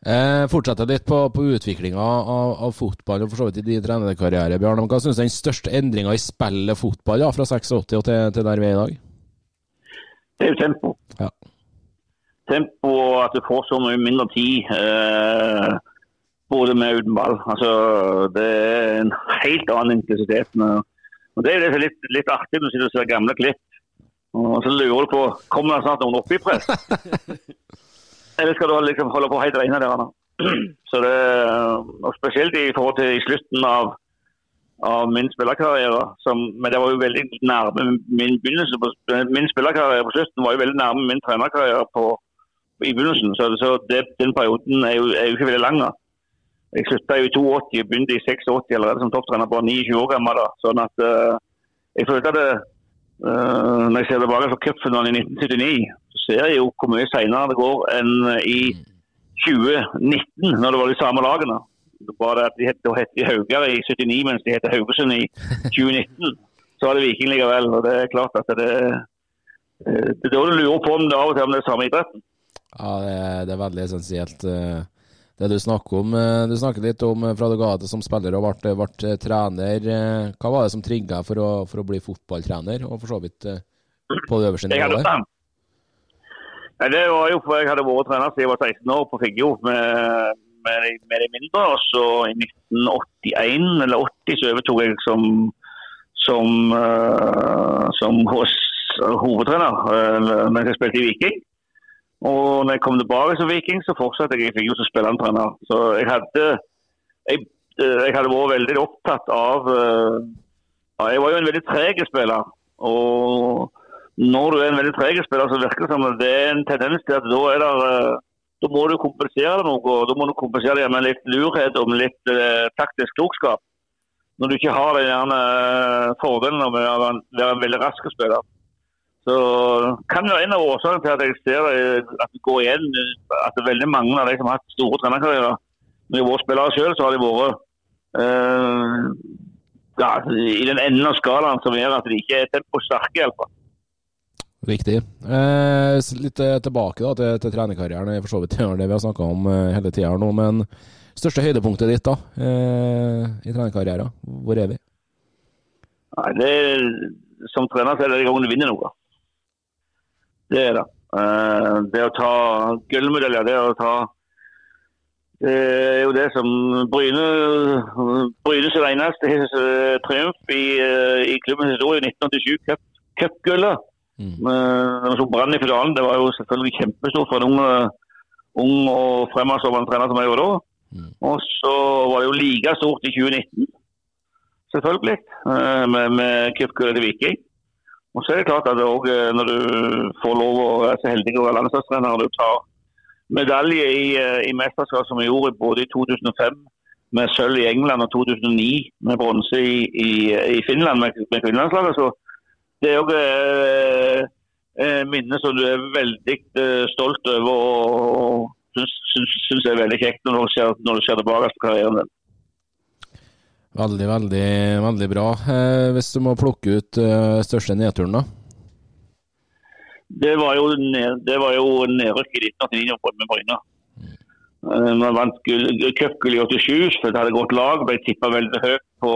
Eh, fortsetter litt på, på utviklinga av, av fotball, og for så vidt i din trenerkarriere, Bjørn. Hva syns du er den største endringa i spillet fotball da, fra 86 til, til der vi er i dag? Det er jo tempo. Ja. Tempo og at du får så mye mindre tid. Eh, både med og uten ball. Altså, det er en helt annen intensitet. Og Det er jo litt, litt artig når du sitter og ser gamle klipp. Og så lurer du på kommer det snart noen opp i press. Eller skal du liksom holde på helt alene der? Så det, og Spesielt i forhold til i slutten av, av min spillerkarriere. Som, men det var jo veldig nærme min begynnelse. På, min spillerkarriere på slutten var jo veldig nærme min trenerkarriere på, i begynnelsen. Så, så det, den perioden er jo, er jo ikke veldig lang. Jeg slutta i 82, begynte i 86 allerede som topptrener, bare 29 år gammel. da. Sånn at uh, jeg følte det, uh, når jeg ser tilbake på cupfinalen i 1979, så ser jo hvor mye senere det går enn i 2019, når det var de samme lagene. Bare at de het, het de Haugar i 79, mens de heter Haugesund i 2019. Så var det Viking likevel. og Det er klart at det, eh, det er da du lurer på om det av og til om det er samme idretten. Ja, det, er- det er veldig essensielt. eh, Det du snakker om. eh, Du snakker litt om eh, fra du ga det som spiller og ble, ble trener. eh, Hva var det som trigga for, for å bli fotballtrener, og for så vidt eh, på det øverste nivået? Nei, det var jo for jeg hadde vært trener siden jeg var 16 år på Figgjo med, med, med de mindre. Og så i 1981 eller 80 så overtok jeg som, som, uh, som hos, hovedtrener uh, mens jeg spilte i Viking. Og når jeg kom tilbake som Viking, så fortsatte jeg i Figgjo som spillende trener. Så jeg hadde, jeg, eh, jeg hadde vært veldig opptatt av uh, Jeg var jo en veldig treg spiller. og når du er en veldig treg spiller, så virker det som det er en tendens til at da er det eh, da må du kompensere noe. Da må du kompensere det med litt lurhet og litt eh, taktisk klokskap. Når du ikke har den gjerne eh, fordelen av å være en, veldig rask spiller. Så kan jo en av årsakene til at jeg ser at det går igjen at det er veldig mange av de som har hatt store trenerkarrierer, når de har vært spillere selv, så har de vært eh, ja, i den enden av skalaen som gjør at de ikke er temposterke. i alle fall. Riktig. Eh, litt eh, tilbake da, til, til trenerkarrieren. Er For så vidt det vi har snakka om eh, hele tida nå. Men største høydepunktet ditt da, eh, i trenerkarrieren, hvor er vi? Nei, det er, som trener så er det gangen du vinner noe. Det er det. Eh, det å ta gullmedaljer, det å ta Det er jo det som Bryne Brynes eneste eh, triumf i, i klubbens historie, 1987, cup- cupgullet. Mm. Men brann i finalen, det var jo selvfølgelig kjempestort for en ung, eh, ung og fremadstormende trener som jeg gjorde da. Mm. Og så var det jo like stort i 2019 selvfølgelig, eh, med, med cupgullet til Viking. Og så er det klart at det også, eh, når du får lov å være så heldig å være landslagstrener og du tar medalje i, i mesterskap som vi gjorde både i 2005 med sølv i England og 2009 med bronse i, i, i Finland med, med kvinnelandslaget, så det er òg et minne som du er veldig eh, stolt over og, syns, er veldig kjekt når du ser, når du ser tilbake på karrieren din. Veldig, veldig, veldig bra. Eh, hvis du må plukke ut eh, største nedturen, da? Det var jo, ned- det var jo nedrykk i 1989 med Bryne. Eh, Man vant gull- cupgull i 87, for det hadde gått lag. Ble tippa veldig høyt på,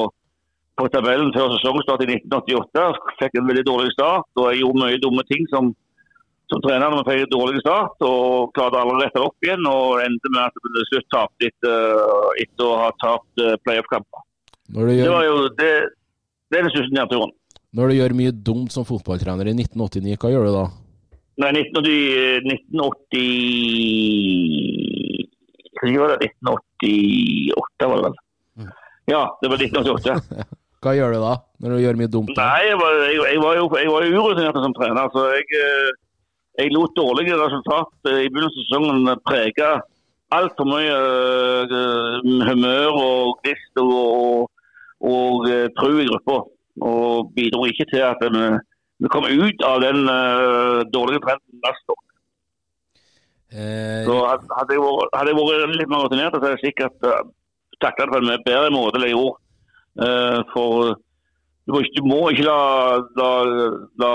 på tabellen før sesongstart i 1988. Fikk en veldig dårlig start. og Jeg gjorde mye dumme ting som, som trener når vi fikk en dårlig start. og Klarte aldri å rette det opp igjen. og Endte med at vi til slutt tapte etter, etter å ha tapt eh, playoff-kamper. Gjør... Det var jo det, det er den største nedturen. når du gjør mye dumt som fotballtrener i 1989, hva gjør du da? Nei, 1980 1980 Hva var det? 1988, var det vel? Ja, det var 1988. Hva gjør du da, når du gjør mye dumt? Da? Nei, jeg var, jeg, jeg var jo jeg var urutinert som trener. så jeg, eh, jeg lot dårlige resultat eh, i begynnelsen av sesongen prege altfor mye eh, humør og gnist og, og uh, tro i gruppa. Og bidro ikke til at vi, vi kom ut av den dårlige trenden neste år. Eh, Så hadde jeg vært, hadde jeg vært litt mer rutinert, så hadde jeg sikkert uh, takla det på en bedre måte enn jeg gjorde. Eh, for du må, ikke, du må ikke la, la, la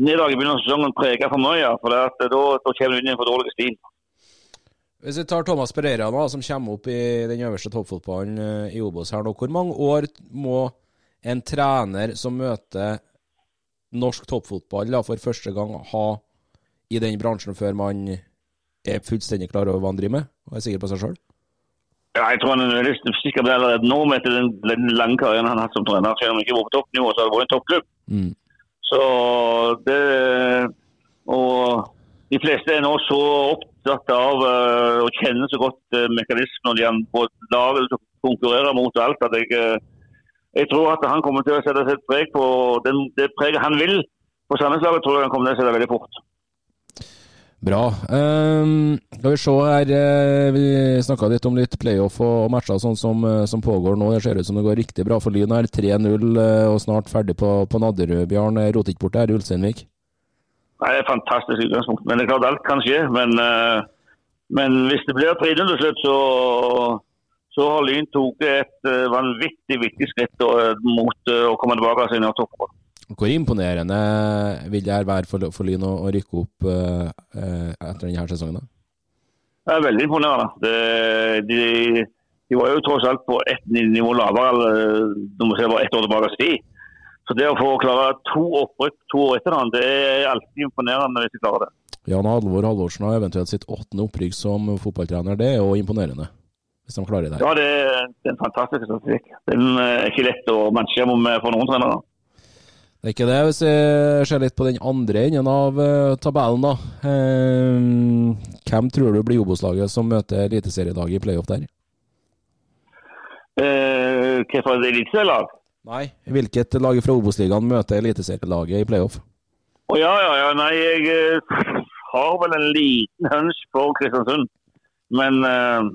nederlaget i begynnelsen av sesongen prege for mye, for da, da kommer du inn i en for dårlig stil. Hvis vi tar Thomas Pereira da, som kommer opp i den øverste toppfotballen eh, i Obos her nå, hvor mange år må en trener som møter norsk toppfotball da, for første gang ha i den bransjen før man er fullstendig klar over hva han driver med og er sikker på seg sjøl? Ja, jeg tror han er veldig sikker på det allerede nå med den, den lange karrieren han har hatt som trener. Selv om han ikke var på toppnivå, så har det vært en toppklubb. Mm. Så det Og de fleste er nå så opptatt av uh, å kjenne så godt uh, mekanismen når de på laget som konkurrerer mot alt, at jeg, uh, jeg tror at han kommer til å sette sitt preg på den, det preget han vil på sammenslaget, tror jeg han kommer til å sette veldig fort. Bra. Ehm, skal vi se her eh, Vi snakka litt om litt playoff og matcher sånn som, eh, som pågår nå. Det ser ut som det går riktig bra for Lyn her. 3-0 eh, og snart ferdig på, på Nadderud. Bjarn roter ikke bort det her Ulsteinvik? Nei, Det er fantastisk utgangspunkt. Men det er klart alt kan skje. Men, men hvis det blir 3-0 til slutt, så, så har Lyn tatt et vanvittig viktig skritt mot å komme tilbake til en toppfotball. Hvor imponerende vil det her være for, for Lyn å, å rykke opp eh, etter denne sesongen? da? Det er veldig imponerende. Det, de, de var jo tross alt på ett nivå lavere når du ser bare ett år tilbake i tid. Så det å få klare to opprykk to år etter hverandre, det er alltid imponerende hvis de klarer det. Jan Halvor Halvorsen har eventuelt sitt åttende opprykk som fotballtrener. Det er jo imponerende, hvis de klarer det. Ja, det er, det er en fantastisk statistikk. Den er ikke lett å matche med for noen trenere. Det er ikke det, hvis vi ser litt på den andre enden av uh, tabellen, da. Um, hvem tror du blir Obos-laget som møter eliteserielaget i playoff der? Uh, hva er det eliteserielag? Nei. Hvilket lag fra Obos-ligaen møter eliteserielaget i playoff? Å ja, ja, ja. Nei, jeg uh, har vel en liten hunch på Kristiansund. Men, uh,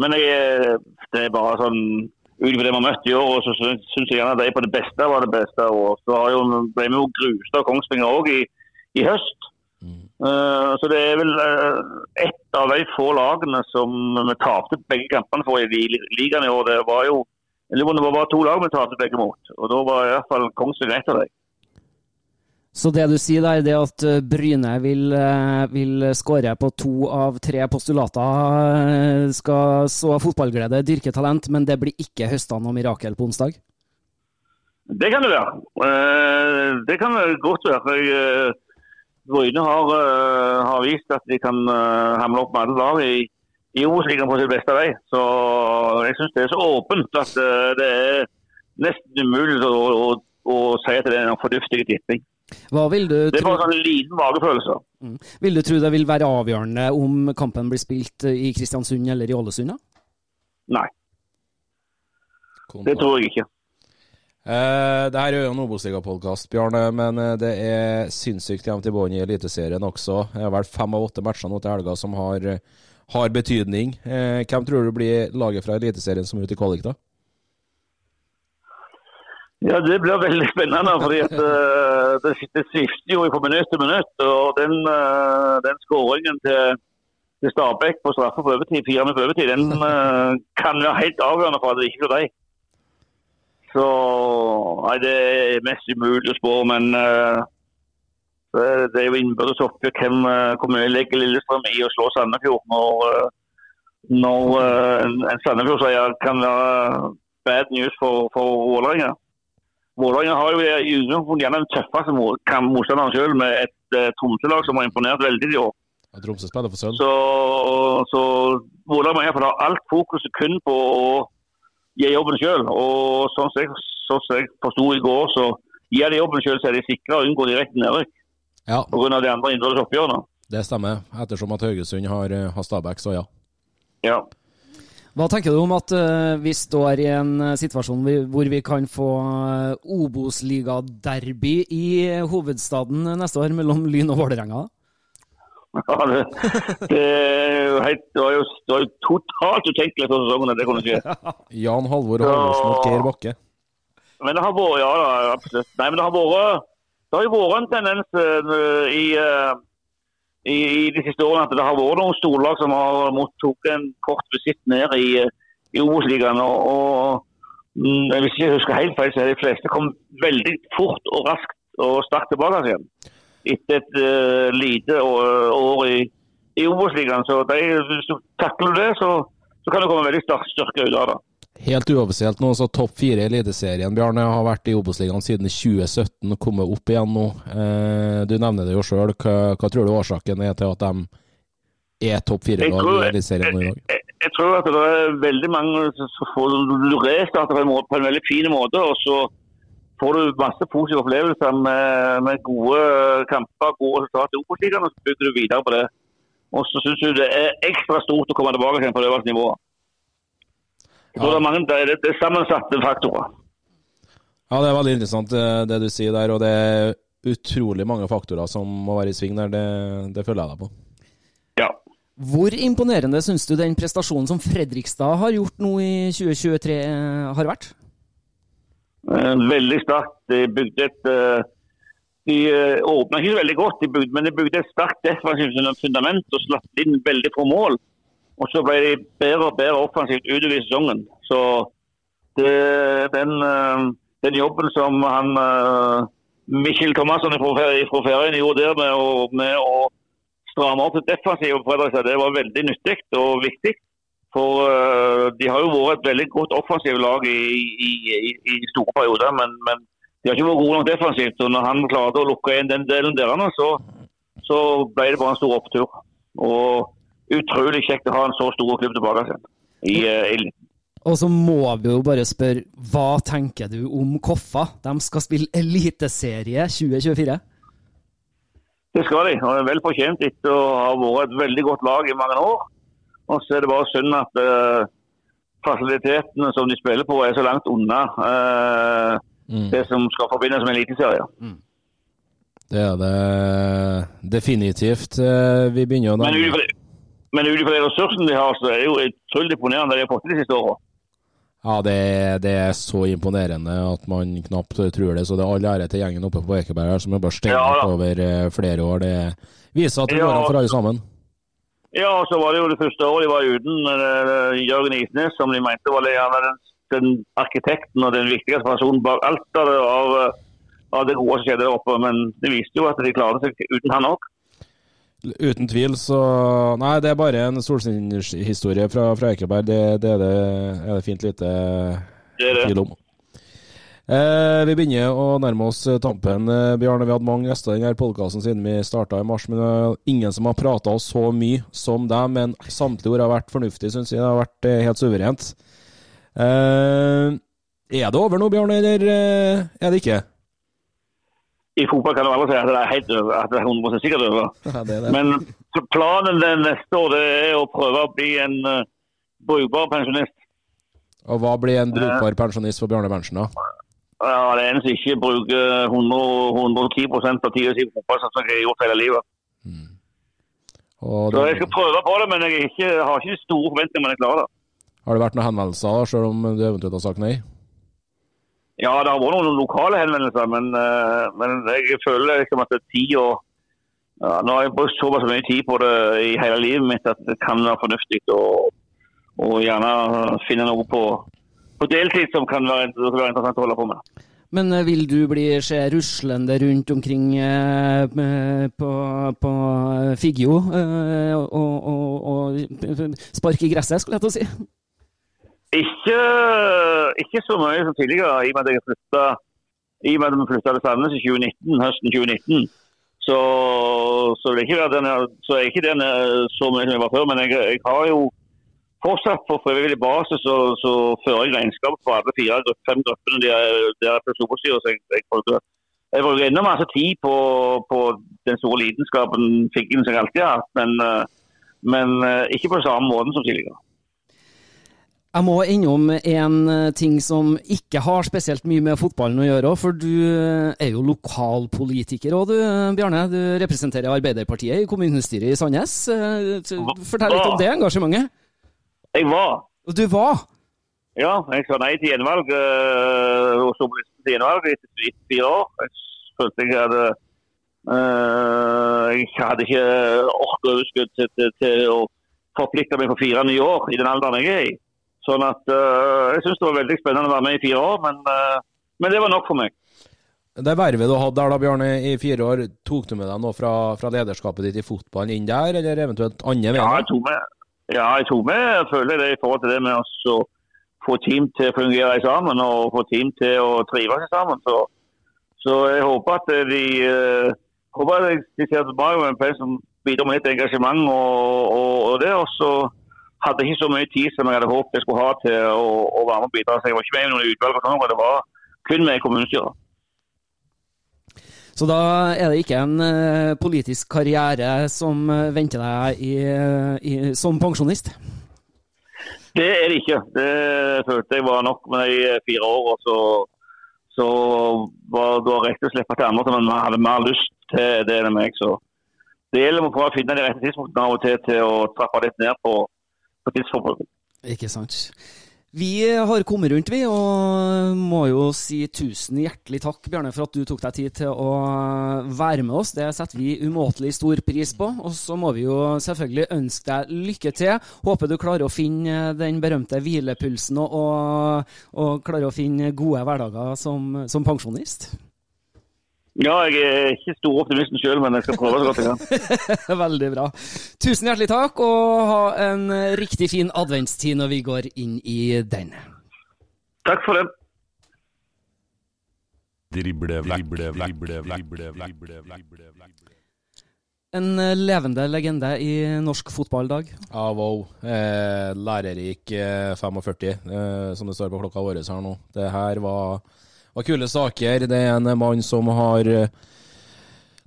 men jeg, eh, det er bare sånn ut fra det vi har møtt i år, og så syns jeg gjerne at de på det beste var det beste. Og så jo, ble vi jo gruset av Kongsvinger òg i, i høst. Eh, så det er vel uh, ett av de få lagene som vi tapte begge kampene for i li- ligaen i år. Det var jo om det var bare to lag vi tapte begge mot. Og da var i hvert fall Kongsvinger et av dem. Så det du sier der, det at eh, Bryne vil, eh, vil skåre på to av tre postulater. eh, Skal så fotballglede, dyrke talent, men det blir ikke høstene noe mirakel på onsdag? Det kan det være. Det kan det godt være. for Bryne har, har vist at de kan hamle opp med alle lag i, i Obos-ligaen på sin beste vei. Så jeg syns det er så åpent at det er nesten umulig å, å, å si at det er en fornuftig tipping. Hva vil du Det er bare en liten magefølelse. Mm. vil du tro det vil være avgjørende om kampen blir spilt i Kristiansund eller i Ålesund? Nei. Nei, det tror jeg ikke. Uh, det her er jo en Obos-ligapodkast, Bjarne, men eh, det er sinnssykt jevnt i bånn i Eliteserien også. Det er vel fem av åtte matcher nå til helga som har, eh, har betydning. Uh, hvem tror du blir laget fra Eliteserien som er ute i kvalik, da? Ja, Det blir veldig spennende. fordi at uh, det, det svifter jo fra minutt til minutt. og Den, uh, den skåringen til, til Stabæk på straffe på overtid, fire med på overtid, den uh, kan være helt avgjørende for at det ikke blir dem. Så nei, Det er mest umulig å spå, men det, er- jo innbyrdes oppgjør hvem mye legger Lillestrøm i å slå Sandefjord. Når, når en, en Sandefjord-seier kan være bad news for, for Vålerenga. Vålerenga har jo i utgangspunktet gjerne den tøffeste motstanderen selv, med et uh, Tromsø-lag som har imponert veldig i år. Ja, Tromsø spiller for sølv. Så, så Vålerenga ha alt fokuset kun på å gi jobben selv. Og sånn som jeg, sånn som jeg forsto i går, så gir de jobben selv, så er de sikre å unngå direkte nedrykk Ja, pga. de andre innbyrdes oppgjørene. det stemmer. Ettersom at Haugesund har, eh, har Stabæk, så ja. Ja. Hva tenker du om at eh, vi står i en eh, situasjon hvor, hvor vi kan få uh, Obos-ligaderby i hovedstaden neste år mellom Lyn og Vålerenga? Ja, det, det, er helt, det, var jo, det var jo totalt utenkelig for sesongen at det kunne skje. Jan Halvor Halvorsen og Geir Bakke. Men det har vært, ja da, absolutt. Nei, men det har vært, det har jo vært en tendens uh, i, uh, i, i, de siste årene at det har vært noen storlag som har mottok en kort visitt ned i, i Obos-ligaen. Og, og, mm, hvis jeg ikke husker helt feil, så er de fleste kommet veldig fort og raskt og sterkt tilbake igjen. Etter et uh, lite år i, i Obos-ligaen. Så de, hvis du takler det, så, så kan det komme veldig sterk ut av det. Helt uoffisielt nå, så topp fire i Eliteserien. Bjarne har vært i Obos-ligaen siden 2017 og kommet opp igjen nå. Eh, du nevner det jo sjøl. Hva, hva, tror du årsaken er til at de er topp fire-lag i Eliteserien nå i dag? Jeg, jeg, jeg, tror at det er veldig mange som får restarta på, på en veldig fin måte. og så får du masse positive opplevelser med, med gode kamper, gode resultater i Obos-ligaen, og så bygger du videre på det. Og så syns jeg det er ekstra stort å komme tilbake det øverste nivået. Jeg tror det, er mange, det, er, det er sammensatte faktorer. Ja, det er veldig interessant det du sier der. Og det er utrolig mange faktorer som må være i sving der. Det, det føler jeg deg på. Ja. Hvor imponerende syns du den prestasjonen som Fredrikstad har gjort nå i 2023 har vært? Eh, veldig sterkt. De bygde et eh, De eh, åpna ikke veldig godt, de bygde, men de bygde et sterkt defensivt fundament og slapp inn veldig få mål. Og så ble de bedre og bedre offensivt utover i sesongen. Så det, den, den, jobben som han Mikkel Thomasson fra Færøyene gjorde der med å, med å stramme opp det defensive, det var veldig nyttig og viktig. For uh, De har jo vært et veldig godt offensivt lag i, i, i, i, store perioder, men, men, de har ikke vært gode nok defensivt. og Når han klarte å lukke inn den delen der, så, så ble det bare en stor opptur. Og Utrolig kjekt å ha en så stor klubb tilbake igjen. I, uh, og så må vi jo bare spørre, hva tenker du om Koffa? De skal spille Eliteserie 2024? Det skal de, og det er vel fortjent etter å ha vært et veldig godt lag i mange år. Og så er det bare synd at uh, fasilitetene som de spiller på, er så langt unna uh, mm. det som skal forbindes med eliteserie. Mm. Det er det definitivt. Uh, vi begynner å nærme Men ut ifra de ressursene de har, så er det jo utrolig imponerende det de har fått til de siste åra. Ja, det, det, er så imponerende at man knapt tror det. Så det er all ære til gjengen oppe på Ekeberg her som har bare stengt ja, over flere år. Det viser at det går an for alle sammen. Ja, og så var det jo det første året de var uten uh, Jørgen Isnes, som de mente var den, den, arkitekten og den viktigste personen bak alt av, av, av, det gode som skjedde der oppe. Men det viste jo at de klarte seg uten han òg. Uten tvil, så Nei, det er bare en solskinnshistorie fra, fra Ekeberg. Det, det, er det, er det fint lite tvil om. Eh, vi begynner å nærme oss tampen. Eh, Bjarne, vi hadde mange gjester i denne podkasten siden vi starta i mars. Men det er ingen som har prata oss så mye som deg. Men samtlige ord har vært fornuftig, syns jeg. Det har vært eh, helt suverent. Eh, er det over nå, Bjarne, eller eh, er det ikke? I fotball kan du aldri si at det er helt over, at det er 100 sikkert over. Ja, det det. Men planen den neste år det er å prøve å bli en uh, brukbar pensjonist. Og hva blir en brukbar pensjonist for Bjarne Berntsen, da? Ja, det er en som ikke bruker 100, 110 av tida si på fotball, som jeg har gjort hele livet. Mm. Så jeg skal prøve på det, men jeg ikke, har ikke store forventninger om jeg klarer det. Har det vært noen henvendelser, selv om du eventuelt har sagt nei? Ja, det har vært noen lokale henvendelser, men, uh, men jeg føler liksom at tid og ja, Nå har jeg brukt såpass mye tid på det i hele livet mitt at det kan være fornuftig å, gjerne finne noe på på deltid som kan være, være interessant å holde på med. Men eh, vil du bli se ruslende rundt omkring eh, på, på Figgjo eh, og, og, og, sparke i gresset, skulle jeg til å si? Ikke, ikke, så mye som tidligere, i og med at jeg vi flytta til Sandnes i 2019, høsten 2019. Så, så, det er ikke den, så er ikke den så mye som jeg var før. Men jeg, jeg har jo fortsatt på frivillig basis så, så fører jeg regnskap for alle fire fem gruppene de er, de er Storosida. Så jeg, jeg, bruker, jeg bruker enda masse tid på, på den store lidenskapen Figgen som jeg alltid har hatt, men, eh, men, eh, ikke på samme måten som tidligere. Jeg må innom en eh, ting som ikke har spesielt mye med fotballen å gjøre, for du eh, er jo lokalpolitiker òg, du Bjarne. Du representerer Arbeiderpartiet i kommunestyret i Sandnes. Eh, Fortell litt om det engasjementet. Jeg var. Du var? Ja, jeg sa nei til gjenvalg. og så ble det gjenvalg etter fire år. Jeg følte jeg hadde Jeg hadde ikke ork og overskudd til, til, til å forplikte meg for fire nye år i den alderen jeg er i. Sånn at øh, Jeg syns det var veldig spennende å være med i fire år, men, øh, men det var nok for meg. Det vervet du hadde der da, Bjarne, i fire år, tok du med deg noe fra, fra lederskapet ditt i fotballen inn der, eller eventuelt andre Ja, jeg tok med, ja, jeg tok med jeg føler det i forhold til det med å få team til å fungere sammen og få team til å trives sammen. Så, så jeg håper at de uh, håper at de ser tilbake med en som bidrar med litt engasjement og, og, og det. Og så hadde ikke så mye tid som jeg hadde håpet jeg skulle ha til å, å være med og bidra. Så jeg var ikke med i noen utvalg, og sånn, det var kun med i kommunestyret. Så da er det ikke en eh, politisk karriere som eh, venter deg i, i, som pensjonist? Det er det ikke. Det følte jeg var nok med de fire år. Og så, så var det rett og slippe til andre som hadde mer lyst til det enn meg. Så det gjelder å prøve å finne de rette tidspunktene av og til til å trappe litt ned på, på tidsforbruket. Ikke sant. Vi har kommet rundt, vi, og må jo si tusen hjertelig takk, Bjarne, for at du tok deg tid til å være med oss. Det setter vi umåtelig stor pris på. Og så må vi jo selvfølgelig ønske deg lykke til. Håper du klarer å finne den berømte hvilepulsen og, og, og klarer å finne gode hverdager som, som pensjonist. Ja, jeg er ikke stor optimisten sjøl, men jeg skal prøve så godt jeg kan. Veldig bra. Tusen hjertelig takk, og ha en riktig fin adventstid når vi går inn i den. Takk for det. Drible vekk, drible vekk, drible vekk, drible vekk, drible vekk. En levende legende i norsk fotballdag. Ja, wow. Eh, lærerik eh, 45, eh, som det står på klokka vår her nå. Det her var, var kule saker. Det er en mann som har eh,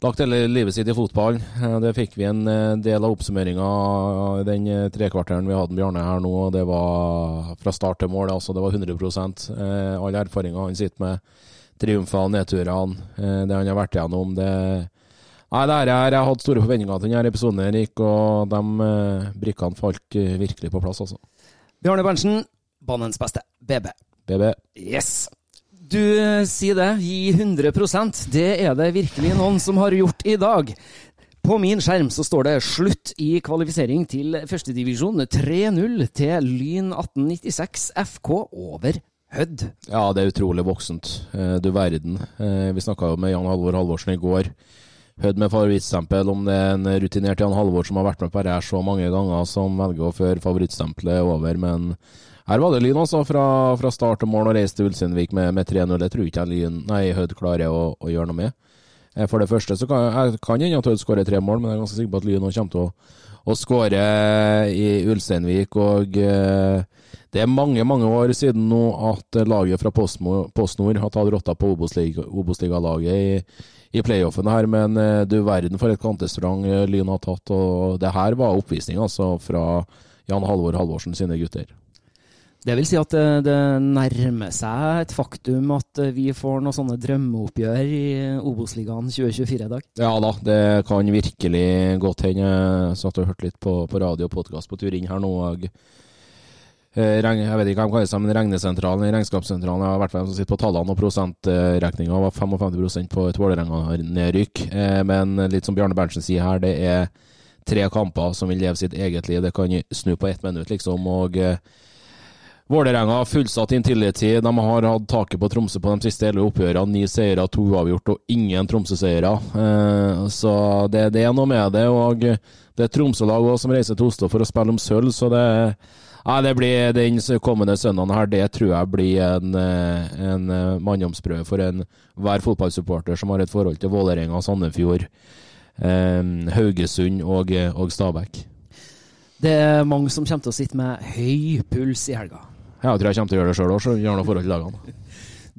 lagt hele livet sitt i fotball. Eh, det fikk vi en eh, del av oppsummeringa den trekvarteren vi hadde med Bjarne her nå. Det var fra start til mål, altså. Det var 100 All Alle erfaringer han sitter med. Triumfene, nedturene, det han har vært igjennom. det Nei, det her, Jeg har hatt store forventninger til denne episoden, Erik, og de brikkene falt virkelig på plass, altså. Bjarne Berntsen, banens beste. BB. BB. Yes. Du eh, sier det. Gi 100% Det er det virkelig noen som har gjort i dag. På min skjerm så står det slutt i kvalifisering til førstedivisjon. 3-0 til Lyn 1896 FK over Hødd. Ja, det er utrolig voksent. Eh, Du verden. Eh, Vi snakka jo med Jan Halvor Halvorsen i går. Hødd med favorittstempel, om det er en rutinert Jan Halvor som har vært med på dette så mange ganger, som velger å føre favorittstempelet over. Men her var det Lyn, altså. Fra, fra start til mål og reise til Ulsteinvik med, med 3-0. Det tror ikke Lyn, Hødd klarer å, å gjøre noe med. Eh, For det første så kan jeg kan hende at Hødd skårer tre mål, men jeg er ganske sikker på at Lyn kommer til å, å skåre i Ulsteinvik. Og eh, det er mange, mange år siden nå at laget fra PostNord har tatt rotta på Obos-liga- Obos-ligalaget i, i playoffen her, men eh, du verden for et kvantesprang eh, Lyn har tatt. Og det her var oppvisning altså fra Jan Halvor Halvorsen sine gutter. Det vil si at det, det nærmer seg et faktum at vi får noen sånne drømmeoppgjør i Obos-ligaen 2024 i dag. Ja da, det kan virkelig godt hende. Jeg satt og hørte litt på, på radio og podkast på tur inn her nå. Og, eh, jeg vet ikke hva de kaller seg, men regnesentralen, regnskapssentralen, jeg har vært som sitter på tallene, og prosentregninga var 55% på et Vålerenga-nedrykk. Eh, men litt som Bjarne Berntsen sier her, det er tre kamper som vil leve sitt eget liv. Det kan snu på ett minutt, liksom. og eh, Vålerenga har fullsatt Intility. De har hatt taket på Tromsø på de siste elleve oppgjørene. Ni seire, to uavgjort og ingen Tromsø-seire. Eh, så det, det er noe med det. og Det er Tromsø-lag som reiser til Oslo for å spille om sølv, så det, nei, det blir den kommende søndagen her, det tror jeg blir en, eh, en eh, manndomsprøve for enhver fotballsupporter som har et forhold til Vålerenga, Sandefjord, eh, Haugesund og, og Stabæk. Det er mange som kommer til å sitte med høy puls i helga. Ja, Jeg tror jeg kommer til å gjøre det sjøl òg, så gjør noe forhold til lagene.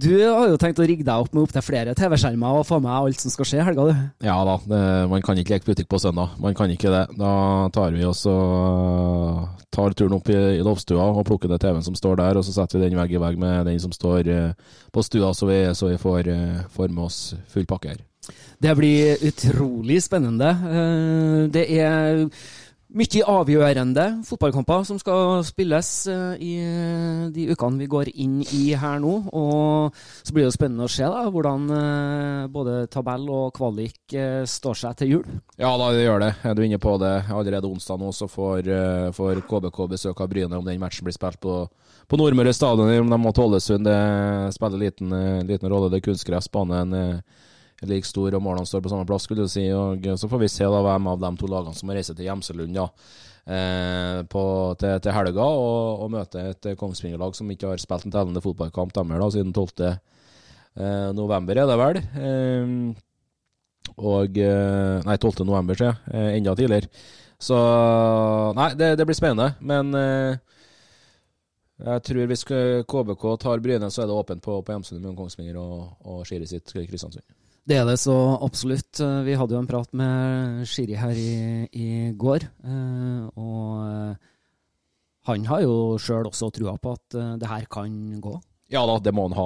Du har jo tenkt å rigge deg opp med opptil flere TV-skjermer og få med alt som skal skje i helga, du. Ja da, det, man kan ikke leke butikk på søndag. Man kan ikke det. Da tar vi oss og tar turen opp i, i loftstua og plukker ned TV-en som står der, og så setter vi den vegg i vegg med den som står eh, på stua, så vi, så vi får, eh, får med oss full pakke her. Det blir utrolig spennende. Eh, Det er mye avgjørende fotballkamper som skal spilles eh, i eh, de ukene vi går inn i her nå. Og så blir det jo spennende å se da, hvordan eh, både tabell og kvalik står seg til jul. Ja da, det gjør det. Er du inne på det? Allerede onsdag nå så får, får KBK besøk av Bryne om den matchen blir spilt på, på Nordmøre stadion. Om de til Ålesund, det spiller liten, liten rolle. Det er kunstgress. Banen er like stor, og målene står på samme plass, skulle du si. Og så får vi se da hvem av de to lagene som må reise til Gjemselund ja, eh, til, til helga og, og møte et Kongsvinger-lag som ikke har spilt en tellende fotballkamp demmer da, siden 12. Eh, november, er det vel. Eh, og eh, Nei, 12. november, sier jeg. Eh, enda tidligere. Så Nei, det, det blir spennende. Men eh, jeg tror hvis KBK tar Bryne, så er det åpent på, på hjemstedet mellom Kongsvinger og, og Skiri sitt Kristiansund. Det er det så absolutt. Eh, Vi hadde jo en prat med Shiri her i, i går, eh, og eh, han har jo sjøl også trua på at det her kan gå. Ja da, det må han ha.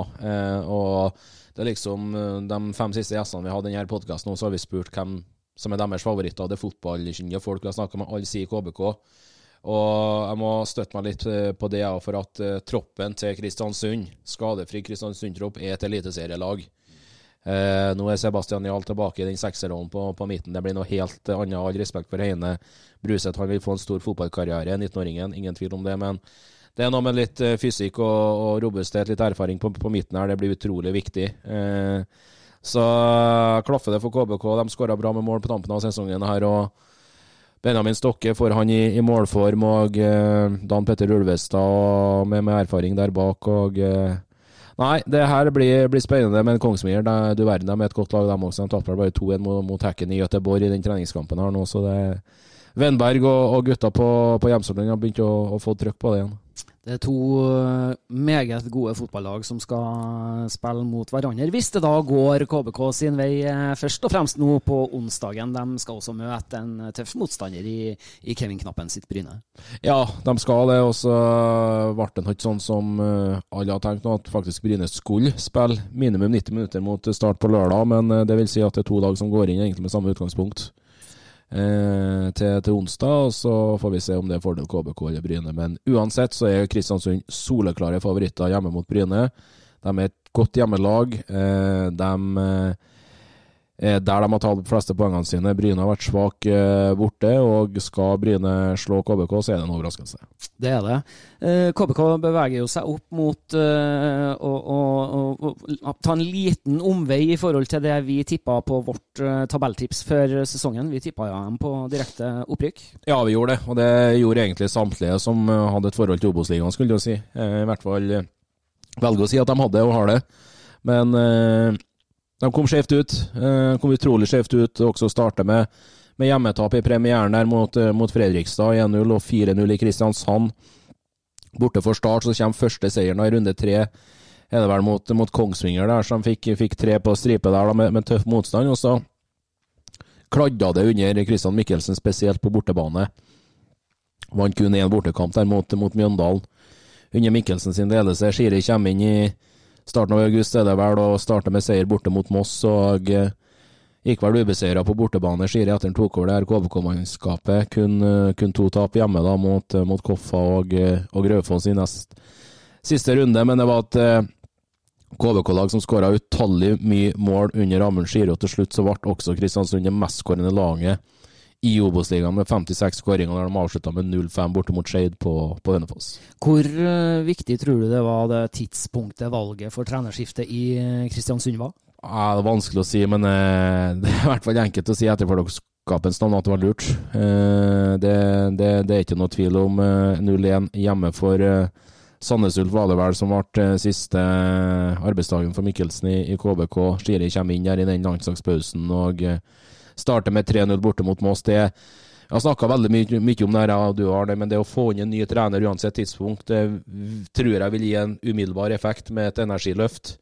Og det er liksom de fem siste gjestene vi hadde i denne podkasten, så har vi spurt hvem som er deres favoritter. Det er fotballkyndige folk vi har snakka med. Alle sier KBK. Og jeg må støtte meg litt på det, for at troppen til Kristiansund, skadefri Kristiansund-tropp, er et eliteserielag. Eh, nå er Sebastian Jahl tilbake i den sekserrollen på, på midten. Det blir noe helt annet. All respekt for Heine Bruseth. Han vil få en stor fotballkarriere, 19-åringen. Ingen tvil om det. Men det er noe med litt eh, fysikk og, og robusthet, litt erfaring på, på midten her. Det blir utrolig viktig. Eh, så klaffer det for KBK. De skåra bra med mål på tampen av sesongen her. og Benjamin Stokke får han i, i målform, og eh, Dan Petter Ulvestad med, med erfaring der bak. og eh, Nei, det her blir, blir spennende, men Kongsvinger du verden, de er et godt lag, de også. De tapte bare 2-1 mot, mot Hekken i Göteborg i den treningskampen her nå, så det Vennberg og, og gutta på, på Hjemsålen har begynt å, å få trøkk på det igjen. Det er to eh, meget gode fotballag som skal spille mot hverandre. Hvis det da går KBK sin vei eh, først og fremst nå på onsdagen. De skal også møte en tøff motstander i, i Kevin Knappen sitt Bryne. Ja, de skal det, og så ble det ikke sånn som eh, alle har tenkt nå, at faktisk Bryne skulle spille minimum 90 minutter mot start på lørdag, men eh, det vil si at det er to lag som går inn egentlig med samme utgangspunkt eh, til, til onsdag, og så får vi se om det er fordel KBK eller Bryne. Men uansett så er Kristiansund soleklare favoritter hjemme mot Bryne. De er et godt hjemmelag. Eh, de eh, er der de har tatt de fleste poengene sine. Bryne har vært svak eh, borte, og skal Bryne slå KBK, så er det en overraskelse. Det er det. Eh, KBK beveger jo seg opp mot eh, å, å, å, å ta en liten omvei i forhold til det vi tippa på vårt eh, tabelltips før sesongen. Vi tippa jo dem på direkte opprykk. Ja, vi gjorde det, og det gjorde egentlig samtlige som eh, hadde et forhold til Obos-ligaen, skulle du si. Eh, I hvert fall eh, velger å si at de hadde og har det. Men eh, de kom skjevt ut. Eh, kom utrolig skjevt ut. og Også starte med, med hjemmetap i premieren der mot, eh, mot Fredrikstad. 1-0 og 4-0 i Kristiansand. Borte for Start, så kommer første seieren i runde tre. Er det vel mot, mot Kongsvinger, der som fikk, fikk tre på stripe der da, med, med tøff motstand. Og så kladda det under Christian Mikkelsen, spesielt på bortebane. Vant kun én bortekamp der mot, mot Mjøndalen. Under Mikkelsen sin ledelse. Skiri kommer inn i starten av august, er det vel, og starter med seier borte mot Moss. og eh, Gikk vel ubeseira på bortebane. Skiri etter han tok over det her KBK-mannskapet. Kun, eh, kun to tap hjemme da mot, eh, mot Koffa og, og Graufoss i nest siste runde, men det var et KBK-lag som skåra utallig mye mål under Amund Skiri, og til slutt så ble også Kristiansund det mestskårende laget i Obos-ligaen med 56 skåringer, der de avslutta med 0-5 borte mot Skeid på, på Hønefoss. Hvor eh, viktig tror du det var det tidspunktet valget for trenerskiftet i eh, Kristiansund var? Ja, det er vanskelig å si, men eh, det er i hvert fall enkelt å si etterpåklokskapens navn at det var lurt. Eh, det, det, det er ikke noe tvil om eh, 0-1 hjemme for eh, Sandnes Ulf var det vel som ble siste arbeidsdagen for Mikkelsen i, i KBK. Skiri kommer inn der i den landslagspausen og eh, starter med 3-0 borte mot Moss. Det jeg har snakka veldig mye, mye om det, her, du Arne, men det å få inn en ny trener uansett tidspunkt, det tror jeg vil gi en umiddelbar effekt med et energiløft.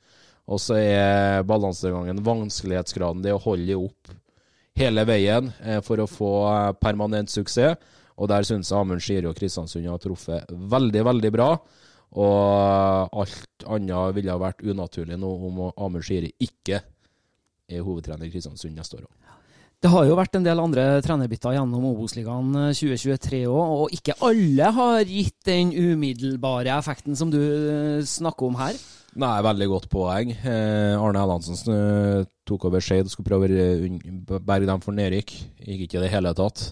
Og så er balansegangen, vanskelighetsgraden, det å holde opp hele veien eh, for å få eh, permanent suksess. Og der syns jeg Amund Skiri og Kristiansund har truffet veldig, veldig bra. Og alt annet ville ha vært unaturlig nå om Amund Skiri ikke er hovedtrener i Kristiansund neste år òg. Det har jo vært en del andre trenerbytter gjennom Obos-ligaen 2023 òg, og ikke alle har gitt den umiddelbare effekten som du eh, snakker om her. Nei, veldig godt poeng. Eh, Arne Erlandsen eh, tok over Skeid og skulle prøve å berge dem for nedrykk. Gikk ikke i det hele tatt.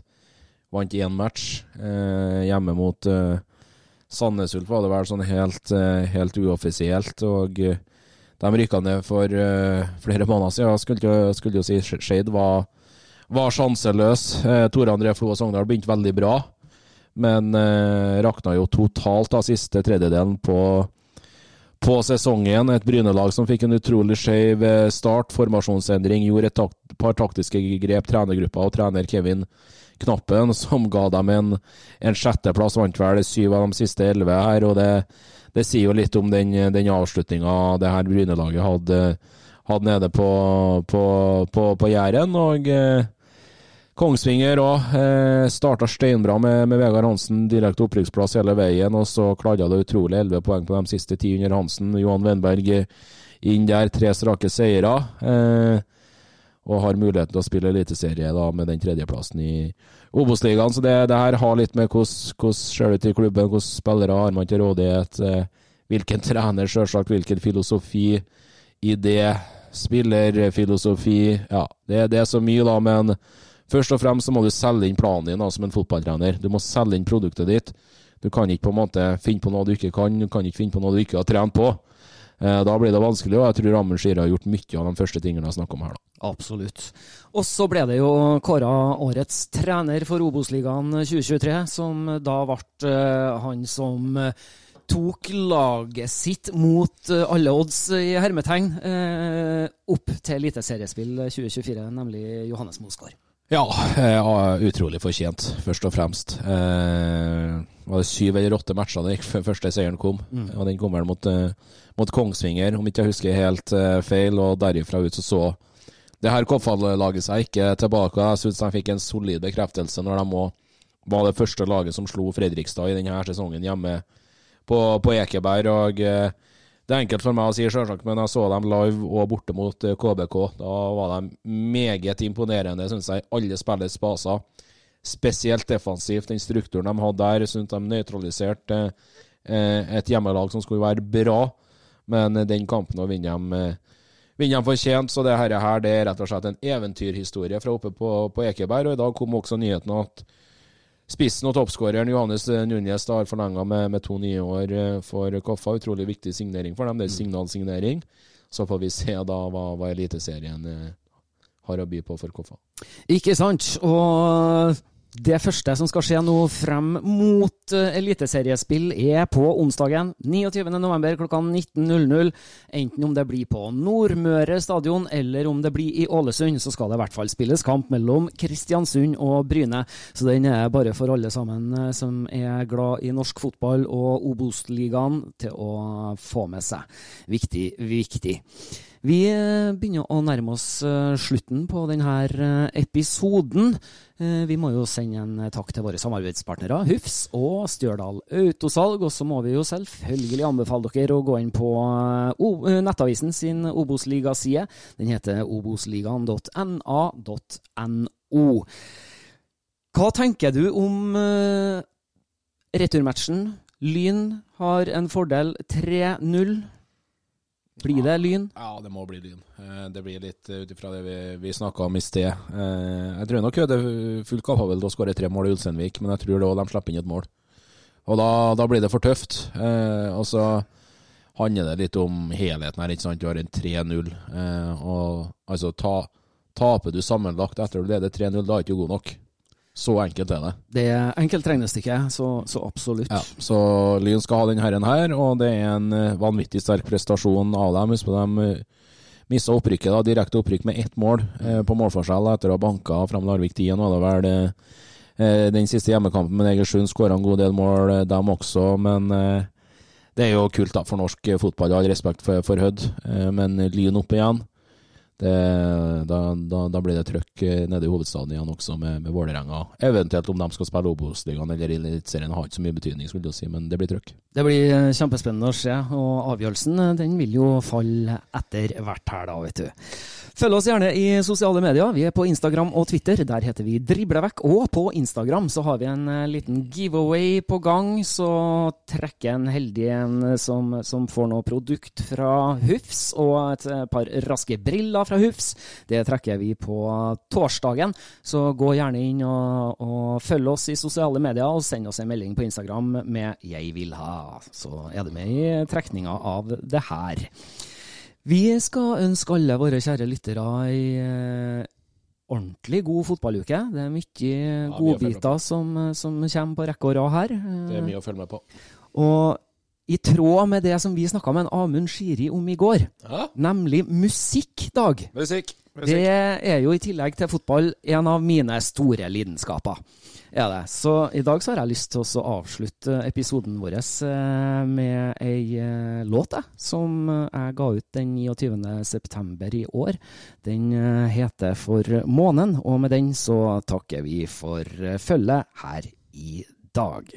Vant én match eh, hjemme mot eh, Sandnes Ulf, var det vel sånn helt, eh, helt uoffisielt. Og de rykka ned for flere måneder siden. Skulle, skulle jo si Skeid var var sjanseløs. Eh, Tore André Flo og Sogndal begynte veldig bra, men eh, rakna jo totalt av siste tredjedelen på, på sesongen. Et Bryne-lag som fikk en utrolig skeiv eh, start. Formasjonsendring, gjorde et takt, par taktiske grep. Trenergruppa og trener Kevin Knappen, som ga dem en, en sjetteplass. Vant vel syv av de siste elleve her. og det, det sier jo litt om den, den avslutninga det her Bryne-laget hadde, hadde, nede på, på, på, på Jæren. og eh, Kongsvinger òg. Eh, starta steinbra med, med Vegard Hansen, direkte opprykksplass hele veien. Og så kladda det utrolig 11 poeng på de siste ti under Hansen. Johan Wenberg inn der, tre strake seire. Eh, og har muligheten til å spille eliteserie da, med den tredjeplassen i Obos-ligaen. Så det, det, her har litt med hvordan ser det ut i klubben, hvordan spillere har man til rådighet, eh, hvilken trener, selvsagt, hvilken filosofi, i det. spillerfilosofi Ja, det, det er så mye, da, men Først og fremst så må du selge inn planen din da, som en fotballtrener. Du må selge inn produktet ditt. Du kan ikke på en måte finne på noe du ikke kan, du kan ikke finne på noe du ikke har trent på. Eh, da blir det vanskelig, og jeg tror Amund Skira har gjort mye av de første tingene jeg snakker om her. da. Absolutt. Og så ble det jo kåra årets trener for Obos-ligaen 2023, som da ble uh, han som uh, tok laget sitt mot alle odds i hermetegn opp til eliteseriespill 2024, nemlig Johannes Mosgaard. Ja, eh, utrolig fortjent, først og fremst. Eh, var det syv eller åtte matcher det gikk før første seieren kom. Mm. Og den kom vel mot, eh, mot, Kongsvinger, om ikke jeg husker helt feil. Og derifra ut så så det her Koffald-laget seg ikke tilbake. Jeg syns de fikk en solid bekreftelse når de òg var det første laget som slo Fredrikstad i denne sesongen hjemme på, på Ekeberg. og eh, det er enkelt for meg å si, selvsagt, men jeg så dem live og borte mot KBK. Eh, da var de meget imponerende, syns jeg, alle spillets baser. Spesielt defensivt. Den strukturen de hadde der, syns de nøytraliserte eh, et hjemmelag som skulle være bra. Men den kampen å vinne dem, eh, vinne dem fortjent. Så det her, det er rett og slett en eventyrhistorie fra oppe på, på Ekeberg. Og i dag kom også nyheten at Spissen og toppskåreren Johannes Núñez har forlenga med, med, to nye år eh, for Koffa. Utrolig viktig signering for dem. Det er signalsignering. Så får vi se da hva, hva Eliteserien eh, har å by på for Koffa. Ikke sant. Og det første som skal skje nå frem mot uh, eliteseriespill, er på onsdagen 29.11. klokka 19.00. Enten om det blir på Nordmøre stadion eller om det blir i Ålesund, så skal det i hvert fall spilles kamp mellom Kristiansund og Bryne. Så den er bare for alle sammen uh, som er glad i norsk fotball og Obos-ligaen, til å få med seg. Viktig, viktig. Vi eh, begynner å nærme oss eh, slutten på denne eh, episoden. Vi må jo sende en takk til våre samarbeidspartnere Hufs og Stjørdal Autosalg. Og så må vi jo selvfølgelig anbefale dere å gå inn på Nettavisen sin Obos-ligaside. Den heter obosligaen.na.no. Hva tenker du om returmatchen? Lyn har en fordel 3-0. Blir det Lyn? Ja, det må bli Lyn. Eh, det blir litt eh, ut ifra det vi, vi snakka om i sted. Eh, jeg tror nok det er fullt kapabelt å skåre tre mål i Ulsteinvik, men jeg tror òg de slipper inn et mål. Og da, da blir det for tøft. Og så handler det litt om helheten her. ikke sant? Du har en 3-0. Og altså, ta, taper du sammenlagt etter du leder 3-0, da er du ikke god nok. Så enkelt er det. Det er enkelt regnestykke, så, så absolutt. Ja, så Lyn skal ha denne herren her, og det er en eh, vanvittig sterk prestasjon av dem. Husk på dem uh, mista opprykket, da, direkte opprykk med ett mål eh, på målforskjell etter å ha banka fram Larvik 10. Nå er det vel eh, den siste hjemmekampen med Egersund skåra en god del mål, dem også, men Det er jo kult da for norsk eh, fotball, all respekt for, for Hødd, eh, men Lyn opp igjen. Det, da, da, da blir det trøkk eh, nede i hovedstaden igjen også, med, med Vålerenga. Eventuelt om de skal spille Obos-ligaen eller Eliteserien, har ikke så mye betydning, skulle jeg si, men det blir trøkk. Det blir eh, kjempespennende å se, og avgjørelsen eh, den vil jo falle etter hvert her, da, vet du. Følg oss gjerne i sosiale medier. Vi er på Instagram og Twitter. Der heter vi Driblevekk. Og på Instagram så har vi en eh, liten giveaway på gang. Så trekker en heldig en som, som får noe produkt fra Hufs, og et eh, par raske briller fra Hufs. Det trekker vi på torsdagen. Så gå gjerne inn og, og følg oss i sosiale medier, og send oss en melding på Instagram med 'jeg vil ha'. Så er du med i trekninga av det her. Vi skal ønske alle våre kjære lyttere ei eh, ordentlig god fotballuke. Det er mye ja, godbiter som, som kommer på rekke og rad her. Det er mye å følge med på. Og i tråd med det som vi snakka med en Amund Shiri om i går, Ja. nemlig musikkdag. Musikk. Det er jo i tillegg til fotball en av mine store lidenskaper. Er det. Så i dag så har jeg lyst til å avslutte episoden vår eh, med ei eh, låt som jeg ga ut den 29. september i år. Den eh, heter For månen, og med den så takker vi for følget her i dag.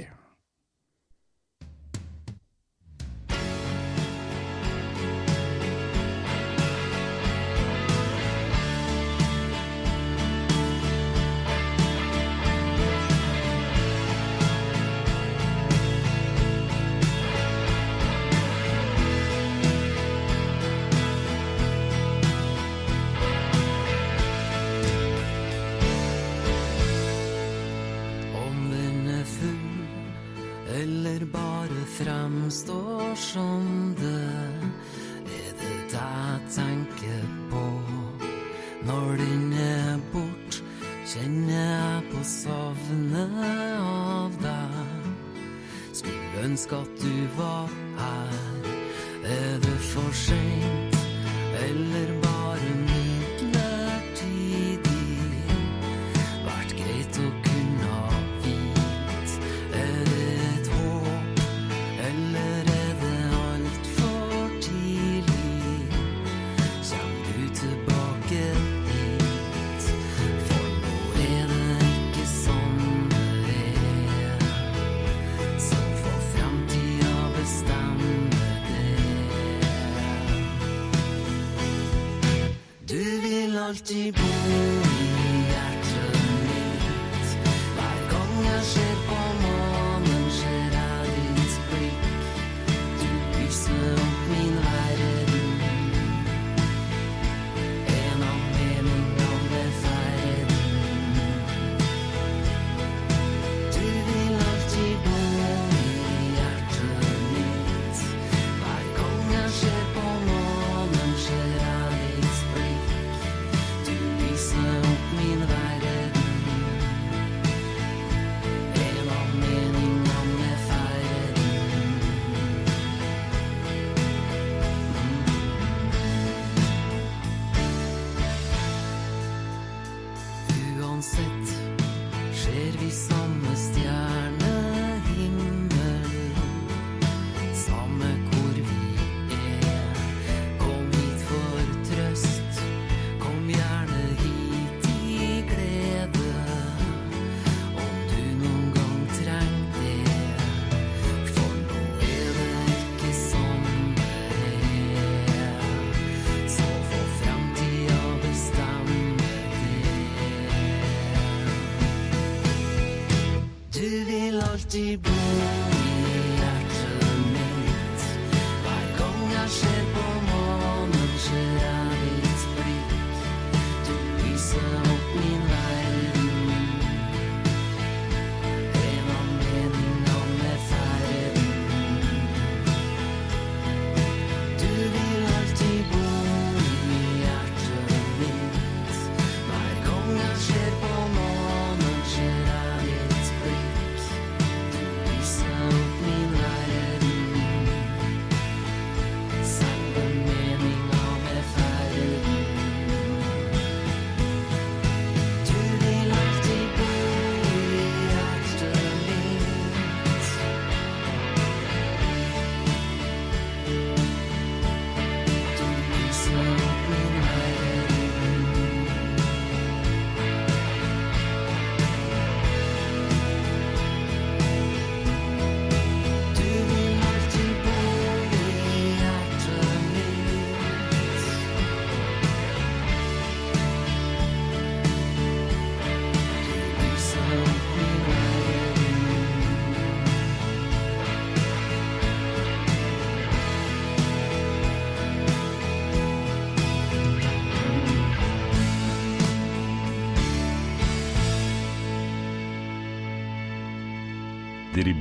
Ønske at du var vil alltid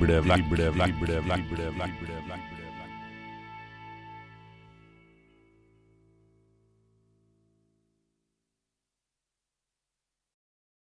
Drible, drible, drible, drible, drible, drible.